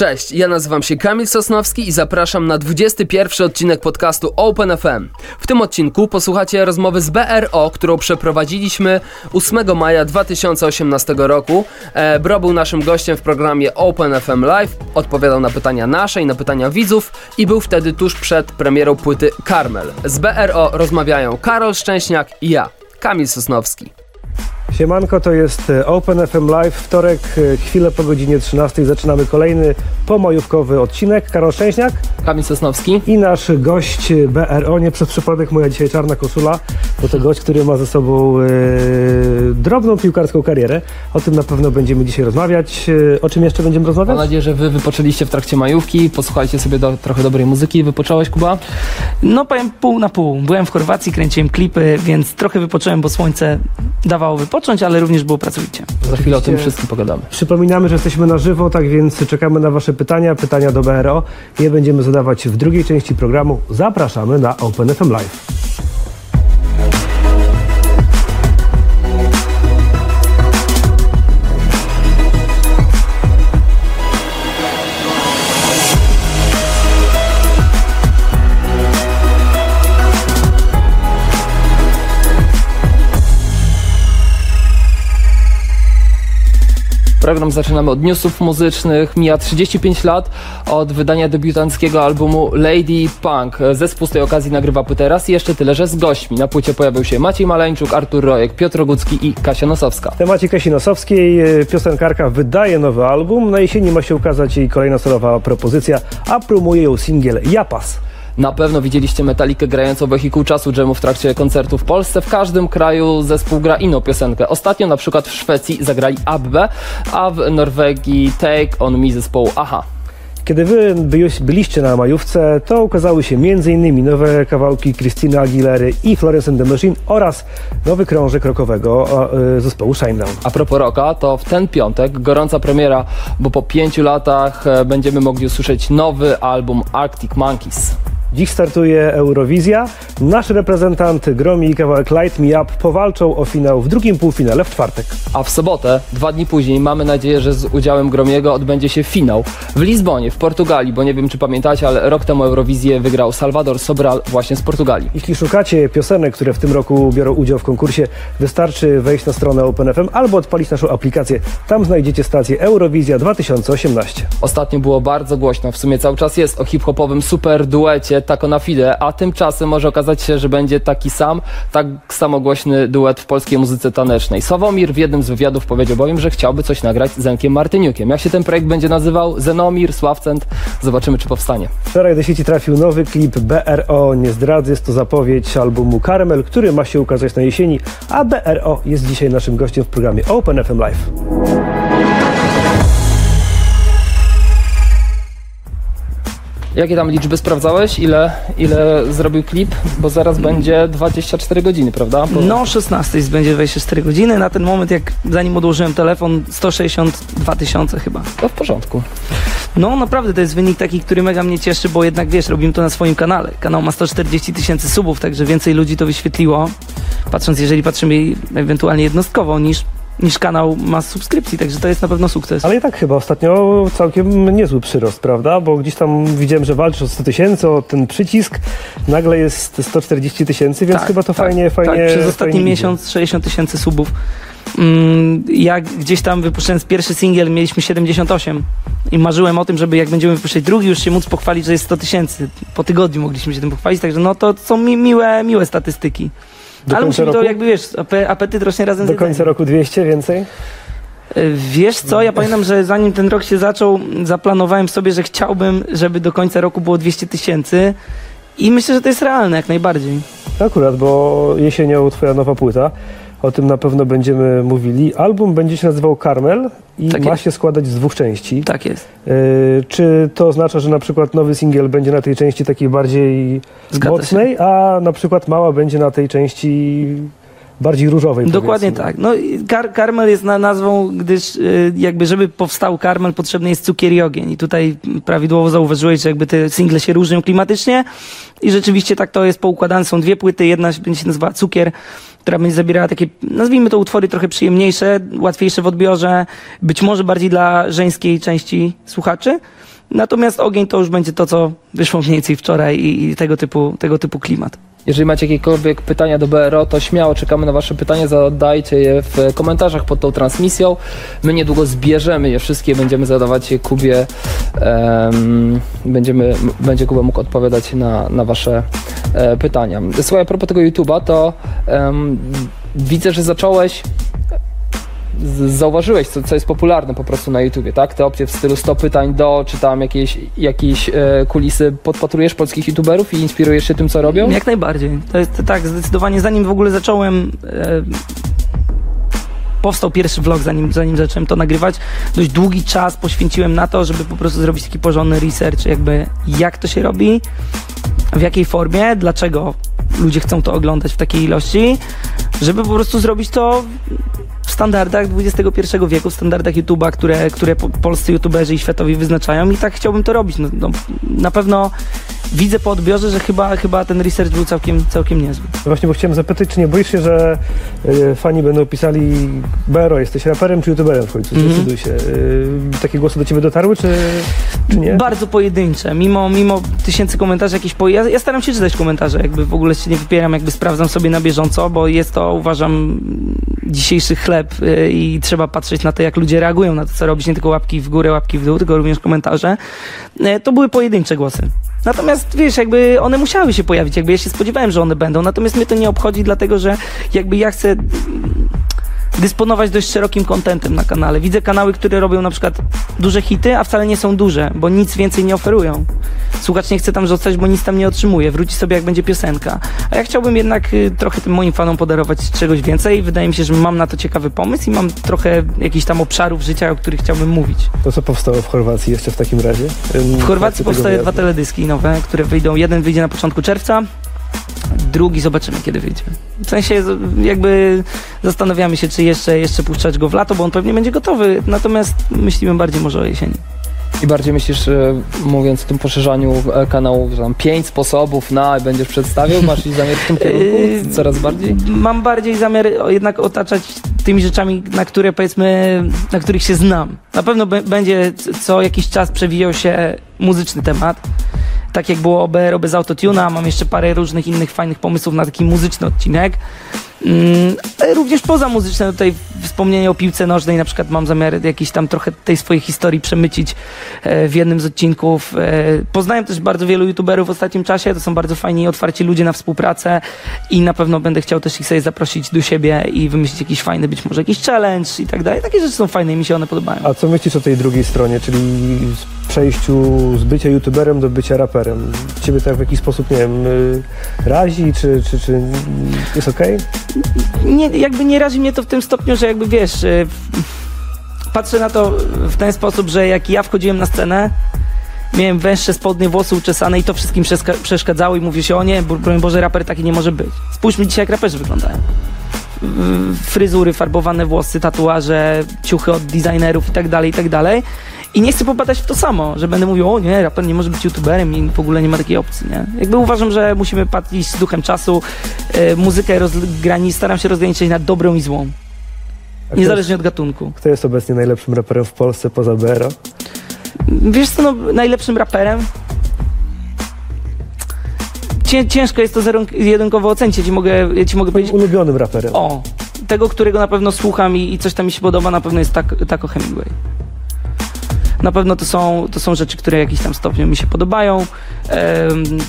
Cześć, ja nazywam się Kamil Sosnowski i zapraszam na 21 odcinek podcastu Open FM. W tym odcinku posłuchacie rozmowy z BRO, którą przeprowadziliśmy 8 maja 2018 roku. E, Bro był naszym gościem w programie Open FM Live, odpowiadał na pytania nasze i na pytania widzów i był wtedy tuż przed premierą płyty Carmel. Z BRO rozmawiają Karol Szczęśniak i ja, Kamil Sosnowski. Siemanko, to jest e, Open FM Live, wtorek, e, chwilę po godzinie 13 zaczynamy kolejny pomajówkowy odcinek. Karol Szczęśniak Kamil Sosnowski. i nasz gość e, BRO, nie przez przypadek moja dzisiaj czarna koszula, bo to gość, który ma ze sobą e, drobną piłkarską karierę. O tym na pewno będziemy dzisiaj rozmawiać. O czym jeszcze będziemy Mam rozmawiać? nadzieję, że wy wypoczęliście w trakcie majówki, posłuchajcie sobie do, trochę dobrej muzyki. Wypocząłeś, Kuba? No powiem pół na pół. Byłem w Chorwacji, kręciłem klipy, więc trochę wypocząłem, bo słońce dawało wypocząć, ale również było pracowicie. Za chwilę o tym wszystkim pogadamy. Przypominamy, że jesteśmy na żywo, tak więc czekamy na Wasze pytania, pytania do BRO. Je będziemy zadawać w drugiej części programu. Zapraszamy na Open FM Live. Program zaczynamy od newsów muzycznych. Mija 35 lat od wydania debiutanckiego albumu Lady Punk. Zespół z tej okazji nagrywa płytę raz i jeszcze tyle, że z gośćmi. Na płycie pojawił się Maciej Maleńczuk, Artur Rojek, Piotr Ogucki i Kasia Nosowska. W temacie Kasi Nosowskiej e, piosenkarka wydaje nowy album. Na jesieni ma się ukazać jej kolejna solowa propozycja, a promuje ją singiel Japas. Na pewno widzieliście Metalikę grającą wehikuł czasu dżemu w trakcie koncertu w Polsce. W każdym kraju zespół gra inną piosenkę. Ostatnio na przykład w Szwecji zagrali Abbe, a w Norwegii Take On Me zespołu Aha. Kiedy wy byliście na majówce, to ukazały się m.in. nowe kawałki Christina Aguilery i Florence and the Machine oraz nowy krążek rockowego e, zespołu Shinedown. A propos rocka, to w ten piątek gorąca premiera, bo po pięciu latach e, będziemy mogli usłyszeć nowy album Arctic Monkeys. Dziś startuje Eurowizja. Nasz reprezentant Gromi i kawałek Light Me Up powalczą o finał w drugim półfinale w czwartek. A w sobotę, dwa dni później, mamy nadzieję, że z udziałem Gromiego odbędzie się finał w Lizbonie, w Portugalii, bo nie wiem czy pamiętacie, ale rok temu Eurowizję wygrał Salvador Sobral właśnie z Portugalii. Jeśli szukacie piosenek, które w tym roku biorą udział w konkursie, wystarczy wejść na stronę OpenFM albo odpalić naszą aplikację. Tam znajdziecie stację Eurowizja 2018. Ostatnio było bardzo głośno, w sumie cały czas jest o hip-hopowym super duecie Taco na Fide, a tymczasem może okazać się, że będzie taki sam, tak samo głośny duet w polskiej muzyce tanecznej. Sławomir w jednym z wywiadów powiedział bowiem, że chciałby coś nagrać z Zenkiem Martyniukiem. Jak się ten projekt będzie nazywał? Zenomir, Sławcent? Zobaczymy, czy powstanie. Wczoraj do sieci trafił nowy klip BRO Nie zdradzę. Jest to zapowiedź albumu Carmel, który ma się ukazać na jesieni, a BRO jest dzisiaj naszym gościem w programie Open FM Live. Jakie tam liczby sprawdzałeś? Ile, ile zrobił klip? Bo zaraz będzie 24 godziny, prawda? Bo No 16 będzie 24 godziny. Na ten moment, jak zanim odłożyłem telefon, 162 tysiące chyba. To w porządku. No naprawdę to jest wynik taki, który mega mnie cieszy, bo jednak wiesz, robimy to na swoim kanale. Kanał ma 140 tysięcy subów, także więcej ludzi to wyświetliło. Patrząc, jeżeli patrzymy ewentualnie jednostkowo, niż, niż kanał ma subskrypcji, także to jest na pewno sukces. Ale i tak chyba ostatnio całkiem niezły przyrost, prawda? Bo gdzieś tam widziałem, że walczysz o 100 tysięcy, o ten przycisk. Nagle jest 140 tysięcy, więc Tak, chyba to tak, fajnie, fajnie. Tak, przez ostatni miesiąc 60 tysięcy subów. Mm, Jak gdzieś tam wypuszczając pierwszy singiel mieliśmy 78 i marzyłem o tym, żeby jak będziemy wypuszczać drugi już się móc pochwalić, że jest 100 tysięcy. Po tygodniu mogliśmy się tym pochwalić, także no to są mi miłe, miłe statystyki. Do Ale końca musimy to jakby wiesz, ape- apetyt rośnie razem Do z końca jedzeniem. roku 200 więcej? Y, Wiesz co, ja pamiętam, że zanim ten rok się zaczął, zaplanowałem sobie, że chciałbym, żeby do końca roku było 200 tysięcy i myślę, że to jest realne jak najbardziej. Akurat, bo jesienią twoja nowa płyta. O tym na pewno będziemy mówili. Album będzie się nazywał Carmel i Tak ma jest. się składać z dwóch części. Tak jest. Yy, czy to oznacza, że na przykład nowy singiel będzie na tej części takiej bardziej Zgadza się. mocnej, a na przykład mała będzie na tej części bardziej różowej? Dokładnie powiedzmy? tak. No, kar karmel jest na nazwą, gdyż y, jakby żeby powstał karmel potrzebny jest cukier i ogień. I tutaj prawidłowo zauważyłeś, że jakby te single się różnią klimatycznie i rzeczywiście tak to jest poukładane. Są dwie płyty, jedna będzie się nazywała cukier, która będzie zabierała takie, nazwijmy to utwory trochę przyjemniejsze, łatwiejsze w odbiorze, być może bardziej dla żeńskiej części słuchaczy. Natomiast ogień to już będzie to, co wyszło mniej więcej wczoraj i, i tego, typu, tego typu klimat. Jeżeli macie jakiekolwiek pytania do BRO, to śmiało czekamy na Wasze pytania, zadajcie je w komentarzach pod tą transmisją. My niedługo zbierzemy je wszystkie, będziemy zadawać je Kubie. em, będziemy, będzie Kuba mógł odpowiadać na, na Wasze e, pytania. Słuchaj, a propos tego YouTube'a, to em, widzę, że zacząłeś zauważyłeś, co, co jest popularne po prostu na YouTubie, tak? Te opcje w stylu 100 pytań do, czy tam jakieś, jakieś e, kulisy, podpatrujesz polskich YouTuberów i inspirujesz się tym, co robią? Jak najbardziej. To jest tak, zdecydowanie zanim w ogóle zacząłem. E, powstał pierwszy vlog, zanim, zanim zacząłem to nagrywać. Dość długi czas poświęciłem na to, żeby po prostu zrobić taki porządny research, jakby jak to się robi, w jakiej formie, dlaczego ludzie chcą to oglądać w takiej ilości, żeby po prostu zrobić to w standardach XXI wieku, w standardach YouTube'a, które, które po, polscy YouTuberzy i światowi wyznaczają i tak chciałbym to robić. No, no, na pewno widzę po odbiorze, że chyba, chyba ten research był całkiem, całkiem niezły. No Właśnie, bo chciałem zapytać, czy nie boisz się, że y, fani będą pisali Bero, jesteś raperem czy youtuberem w końcu? Mhm. Zdecyduj się. Y, takie głosy do ciebie dotarły, czy, czy nie? Bardzo pojedyncze, mimo, mimo tysięcy komentarzy jakieś po... Ja, ja staram się czytać komentarze, jakby w ogóle się nie wypieram, jakby sprawdzam sobie na bieżąco, bo jest to, uważam, dzisiejszy chleb y, i trzeba patrzeć na to, jak ludzie reagują na to, co robić, nie tylko łapki w górę, łapki w dół, tylko również komentarze. Y, To były pojedyncze głosy. Natomiast wiesz, jakby one musiały się pojawić, jakby ja się spodziewałem, że one będą, natomiast mnie to nie obchodzi, dlatego że jakby ja chcę dysponować dość szerokim kontentem na kanale. Widzę kanały, które robią na przykład duże hity, a wcale nie są duże, bo nic więcej nie oferują. Słuchacz nie chce tam zostać, bo nic tam nie otrzymuje. Wróci sobie, jak będzie piosenka. A ja chciałbym jednak y, trochę tym moim fanom podarować czegoś więcej. Wydaje mi się, że mam na to ciekawy pomysł i mam trochę jakichś tam obszarów życia, o których chciałbym mówić. To co powstało w Chorwacji jeszcze w takim razie? W Chorwacji powstają dwa teledyski nowe, które wyjdą. Jeden wyjdzie na początku czerwca, drugi zobaczymy, kiedy wyjdzie. W sensie jakby zastanawiamy się, czy jeszcze, jeszcze puszczać go w lato, bo on pewnie będzie gotowy, natomiast myślimy bardziej może o jesieni. I bardziej myślisz, e, mówiąc o tym poszerzaniu e, kanału, że tam pięć sposobów na i będziesz przedstawiał? Masz jakiś zamiar w tym kierunku? Yy, Coraz bardziej? Mam bardziej zamiar jednak otaczać tymi rzeczami, na które powiedzmy, na których się znam. Na pewno będzie co jakiś czas przewijał się muzyczny temat. Tak jak było OBR bez autotuna, mam jeszcze parę różnych innych fajnych pomysłów na taki muzyczny odcinek. Mm, ale również poza muzyczne tutaj wspomnienie o piłce nożnej, na przykład mam zamiar jakiś tam trochę tej swojej historii przemycić e, w jednym z odcinków. E, Poznałem też bardzo wielu youtuberów w ostatnim czasie, to są bardzo fajni otwarci ludzie na współpracę i na pewno będę chciał też ich sobie zaprosić do siebie i wymyślić jakiś fajny, być może jakiś challenge i tak dalej. Takie rzeczy są fajne i mi się one podobają. A co myślisz o tej drugiej stronie, czyli przejściu z bycia youtuberem do bycia raperem? Ciebie tak w jakiś sposób, nie wiem, y, razi, czy, czy, czy jest okej? Nie, jakby nie razi mnie to w tym stopniu, że jakby wiesz, w- patrzę na to w ten sposób, że jak ja wchodziłem na scenę, miałem węższe spodnie, włosy uczesane i to wszystkim przeszkadzało i mówię się, o nie, broń Boże, raper taki nie może być. Spójrzmy dzisiaj, jak raperzy wyglądają. Fryzury, farbowane włosy, tatuaże, ciuchy od designerów i tak dalej, i tak dalej. I nie chcę popadać w to samo, że będę mówił, o nie, raper nie może być youtuberem i w ogóle nie ma takiej opcji, nie? Jakby uważam, że musimy patrzeć z duchem czasu, e, muzykę rozgrani, staram się rozgraniczyć na dobrą i złą, niezależnie od gatunku. Kto jest obecnie najlepszym raperem w Polsce poza BRO? Wiesz co, no, najlepszym raperem? Cię, ciężko jest to jedynkowo ocenić, ja ci mogę, ja ci mogę powiedzieć, Ulubionym raperem. o, tego, którego na pewno słucham i, i coś tam mi się podoba, na pewno jest tak, Taco Hemingway. Na pewno to są, to są rzeczy, które w jakimś tam stopniu mi się podobają,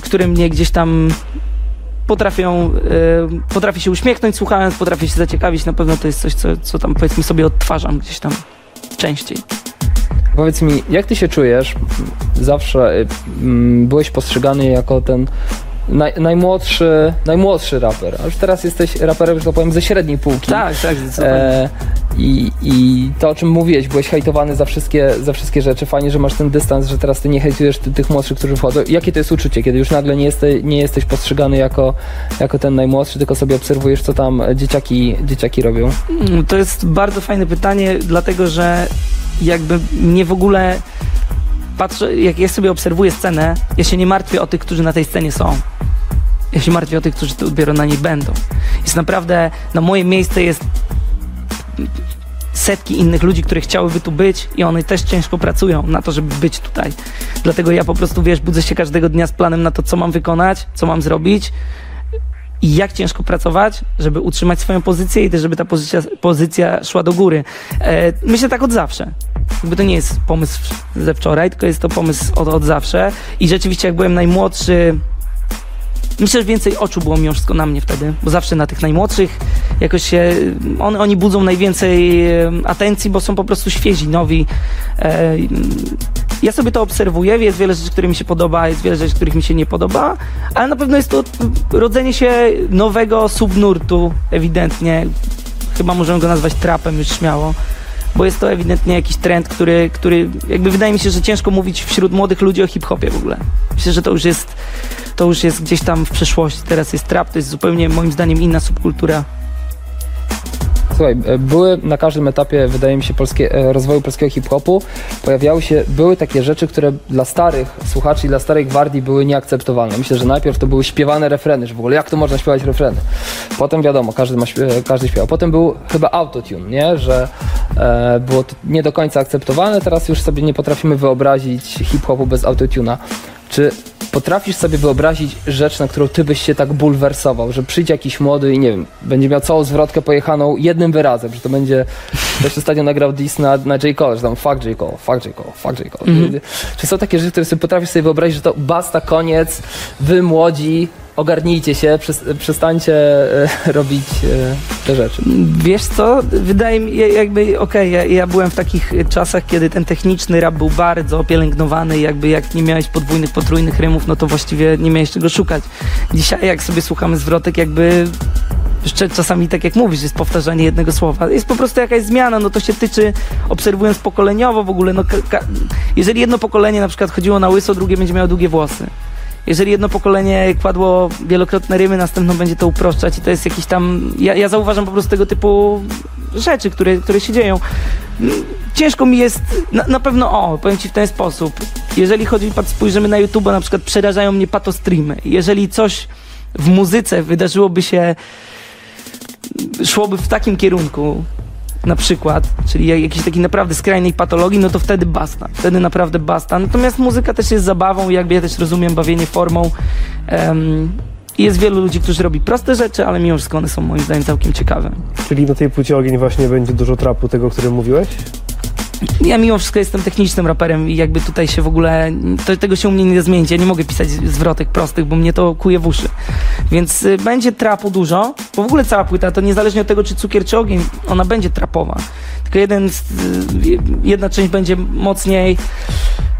które mnie gdzieś tam potrafią, potrafię się uśmiechnąć słuchając, potrafię się zaciekawić, na pewno to jest coś, co, co tam powiedzmy sobie odtwarzam gdzieś tam częściej. Powiedz mi, jak ty się czujesz? Zawsze byłeś postrzegany jako ten naj, najmłodszy, najmłodszy raper, a już teraz jesteś raperem, że tak powiem, ze średniej półki. Tak, tak, zdecydowanie. E, i, I to, o czym mówiłeś, byłeś hejtowany za wszystkie, za wszystkie rzeczy. Fajnie, że masz ten dystans, że teraz ty nie hejtujesz ty, tych młodszych, którzy wchodzą. Jakie to jest uczucie, kiedy już nagle nie, jeste, nie jesteś postrzegany jako, jako ten najmłodszy, tylko sobie obserwujesz, co tam dzieciaki, dzieciaki robią? Mm, To jest bardzo fajne pytanie, dlatego że jakby mnie w ogóle patrzę, jak ja sobie obserwuję scenę, ja się nie martwię o tych, którzy na tej scenie są. Ja się martwię o tych, którzy dopiero na niej będą. Jest naprawdę, na moje miejsce jest setki innych ludzi, które chciałyby tu być i one też ciężko pracują na to, żeby być tutaj. Dlatego ja po prostu, wiesz, budzę się każdego dnia z planem na to, co mam wykonać, co mam zrobić i jak ciężko pracować, żeby utrzymać swoją pozycję i też, żeby ta pozycja, pozycja szła do góry. E, myślę tak od zawsze. Jakby to nie jest pomysł ze wczoraj, tylko jest to pomysł od, od zawsze. I rzeczywiście, jak byłem najmłodszy, myślę, że więcej oczu było mimo wszystko na mnie wtedy, bo zawsze na tych najmłodszych jakoś się, on, oni budzą najwięcej atencji, bo są po prostu świezi, nowi. E, ja sobie to obserwuję, jest wiele rzeczy, które mi się podoba, jest wiele rzeczy, których mi się nie podoba, ale na pewno jest to rodzenie się nowego subnurtu, ewidentnie. Chyba możemy go nazwać trapem już śmiało bo jest to ewidentnie jakiś trend, który, który jakby wydaje mi się, że ciężko mówić wśród młodych ludzi o hip-hopie w ogóle. Myślę, że to już jest, to już jest gdzieś tam w przeszłości. Teraz jest trap, to jest zupełnie moim zdaniem inna subkultura. Słuchaj, e, były na każdym etapie, wydaje mi się, polskie, e, rozwoju polskiego hip-hopu, pojawiały się, były takie rzeczy, które dla starych słuchaczy i dla starej gwardii były nieakceptowalne. Myślę, że najpierw to były śpiewane refreny, że w ogóle jak to można śpiewać refreny. Potem wiadomo, każdy, ma, śpiew- każdy śpiewał. Potem był chyba autotune, nie? Że e, było to nie do końca akceptowalne, teraz już sobie nie potrafimy wyobrazić hip-hopu bez autotuna. Czy potrafisz sobie wyobrazić rzecz, na którą ty byś się tak bulwersował, że przyjdzie jakiś młody i nie wiem, będzie miał całą zwrotkę pojechaną jednym wyrazem, że to będzie, ktoś ostatnio nagrał diss na, na J. Cole, że tam fuck J. Cole, fuck J. Cole, fuck J. Cole. Czy są takie rzeczy, które sobie potrafisz sobie wyobrazić, że to basta, koniec, wy młodzi, ogarnijcie się, przes- przestańcie e, robić e, te rzeczy. Wiesz co, wydaje mi się jakby, okej, ja, ja byłem w takich czasach, kiedy ten techniczny rap był bardzo pielęgnowany jakby jak nie miałeś podwójnych, potrójnych rymów, no to właściwie nie miałeś czego szukać. Dzisiaj jak sobie słuchamy zwrotek, jakby jeszcze czasami tak jak mówisz, jest powtarzanie jednego słowa. Jest po prostu jakaś zmiana, no to się tyczy, obserwując pokoleniowo w ogóle, no jeżeli jedno pokolenie na przykład chodziło na łyso, drugie będzie miało długie włosy. Jeżeli jedno pokolenie kładło wielokrotne rymy, następno będzie to uproszczać i to jest jakiś tam... Ja, ja zauważam po prostu tego typu rzeczy, które, które się dzieją. Ciężko mi jest, na, na pewno, o, powiem Ci w ten sposób. Jeżeli chodzi, spojrzymy na YouTube, na przykład przerażają mnie patostreamy. Jeżeli coś w muzyce wydarzyłoby się, szłoby w takim kierunku, na przykład, czyli jak- jakiejś takiej naprawdę skrajnej patologii, no to wtedy basta. Wtedy naprawdę basta. Natomiast muzyka też jest zabawą jakby ja też rozumiem bawienie formą. I jest wielu ludzi, którzy robi proste rzeczy, ale mimo wszystko one są moim zdaniem całkiem ciekawe. Czyli na tej płycie ogień właśnie będzie dużo trapu tego, o którym mówiłeś? Ja mimo wszystko jestem technicznym raperem i jakby tutaj się w ogóle, to, tego się u mnie nie zmienić. Ja nie mogę pisać zwrotek prostych, bo mnie to kuje w uszy. Więc y, będzie trapu dużo, bo w ogóle cała płyta, to niezależnie od tego, czy cukier, czy ogień, ona będzie trapowa. Tylko jeden, y, jedna część będzie mocniej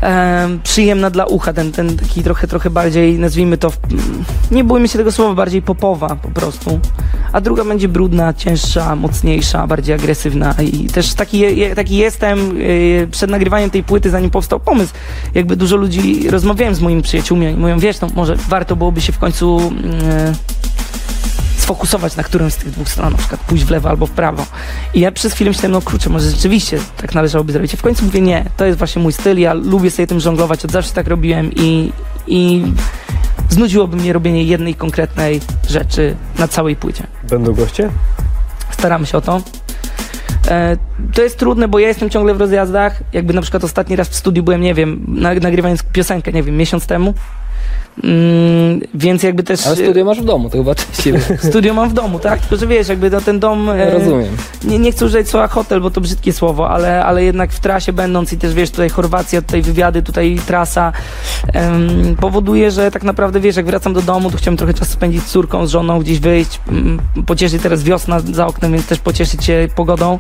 em, przyjemna dla ucha, ten, ten taki trochę, trochę bardziej, nazwijmy to, nie bójmy się tego słowa, bardziej popowa po prostu. A druga będzie brudna, cięższa, mocniejsza, bardziej agresywna i też taki, taki jestem yy, przed nagrywaniem tej płyty, zanim powstał pomysł. Jakby dużo ludzi, rozmawiałem z moimi przyjaciółmi i mówią, wiesz, no może warto byłoby się w końcu yy, sfokusować na którymś z tych dwóch stron, na przykład pójść w lewo albo w prawo. I ja przez chwilę myślałem, no kurczę, może rzeczywiście tak należałoby zrobić. I w końcu mówię, nie, to jest właśnie mój styl, ja lubię sobie tym żonglować, od zawsze tak robiłem i, i znudziłoby mnie robienie jednej konkretnej rzeczy na całej płycie. Będą goście? Staramy się o to. E, to jest trudne, bo ja jestem ciągle w rozjazdach. Jakby na przykład ostatni raz w studiu byłem, nie wiem, na, nagrywając piosenkę, nie wiem, miesiąc temu. Mm, więc jakby też Ale studio masz w domu, to chyba częściej. studio mam w domu, tak? Tylko, że wiesz, jakby no, ten dom... e, Rozumiem. Nie, nie chcę użyć słowa hotel, bo to brzydkie słowo, ale, ale jednak w trasie będąc i też wiesz, tutaj Chorwacja, tutaj wywiady, tutaj trasa em, powoduje, że tak naprawdę wiesz, jak wracam do domu, to chciałem trochę czasu spędzić z córką, z żoną, gdzieś wyjść, mm, pocieszyć teraz wiosna za oknem, więc też pocieszyć się pogodą.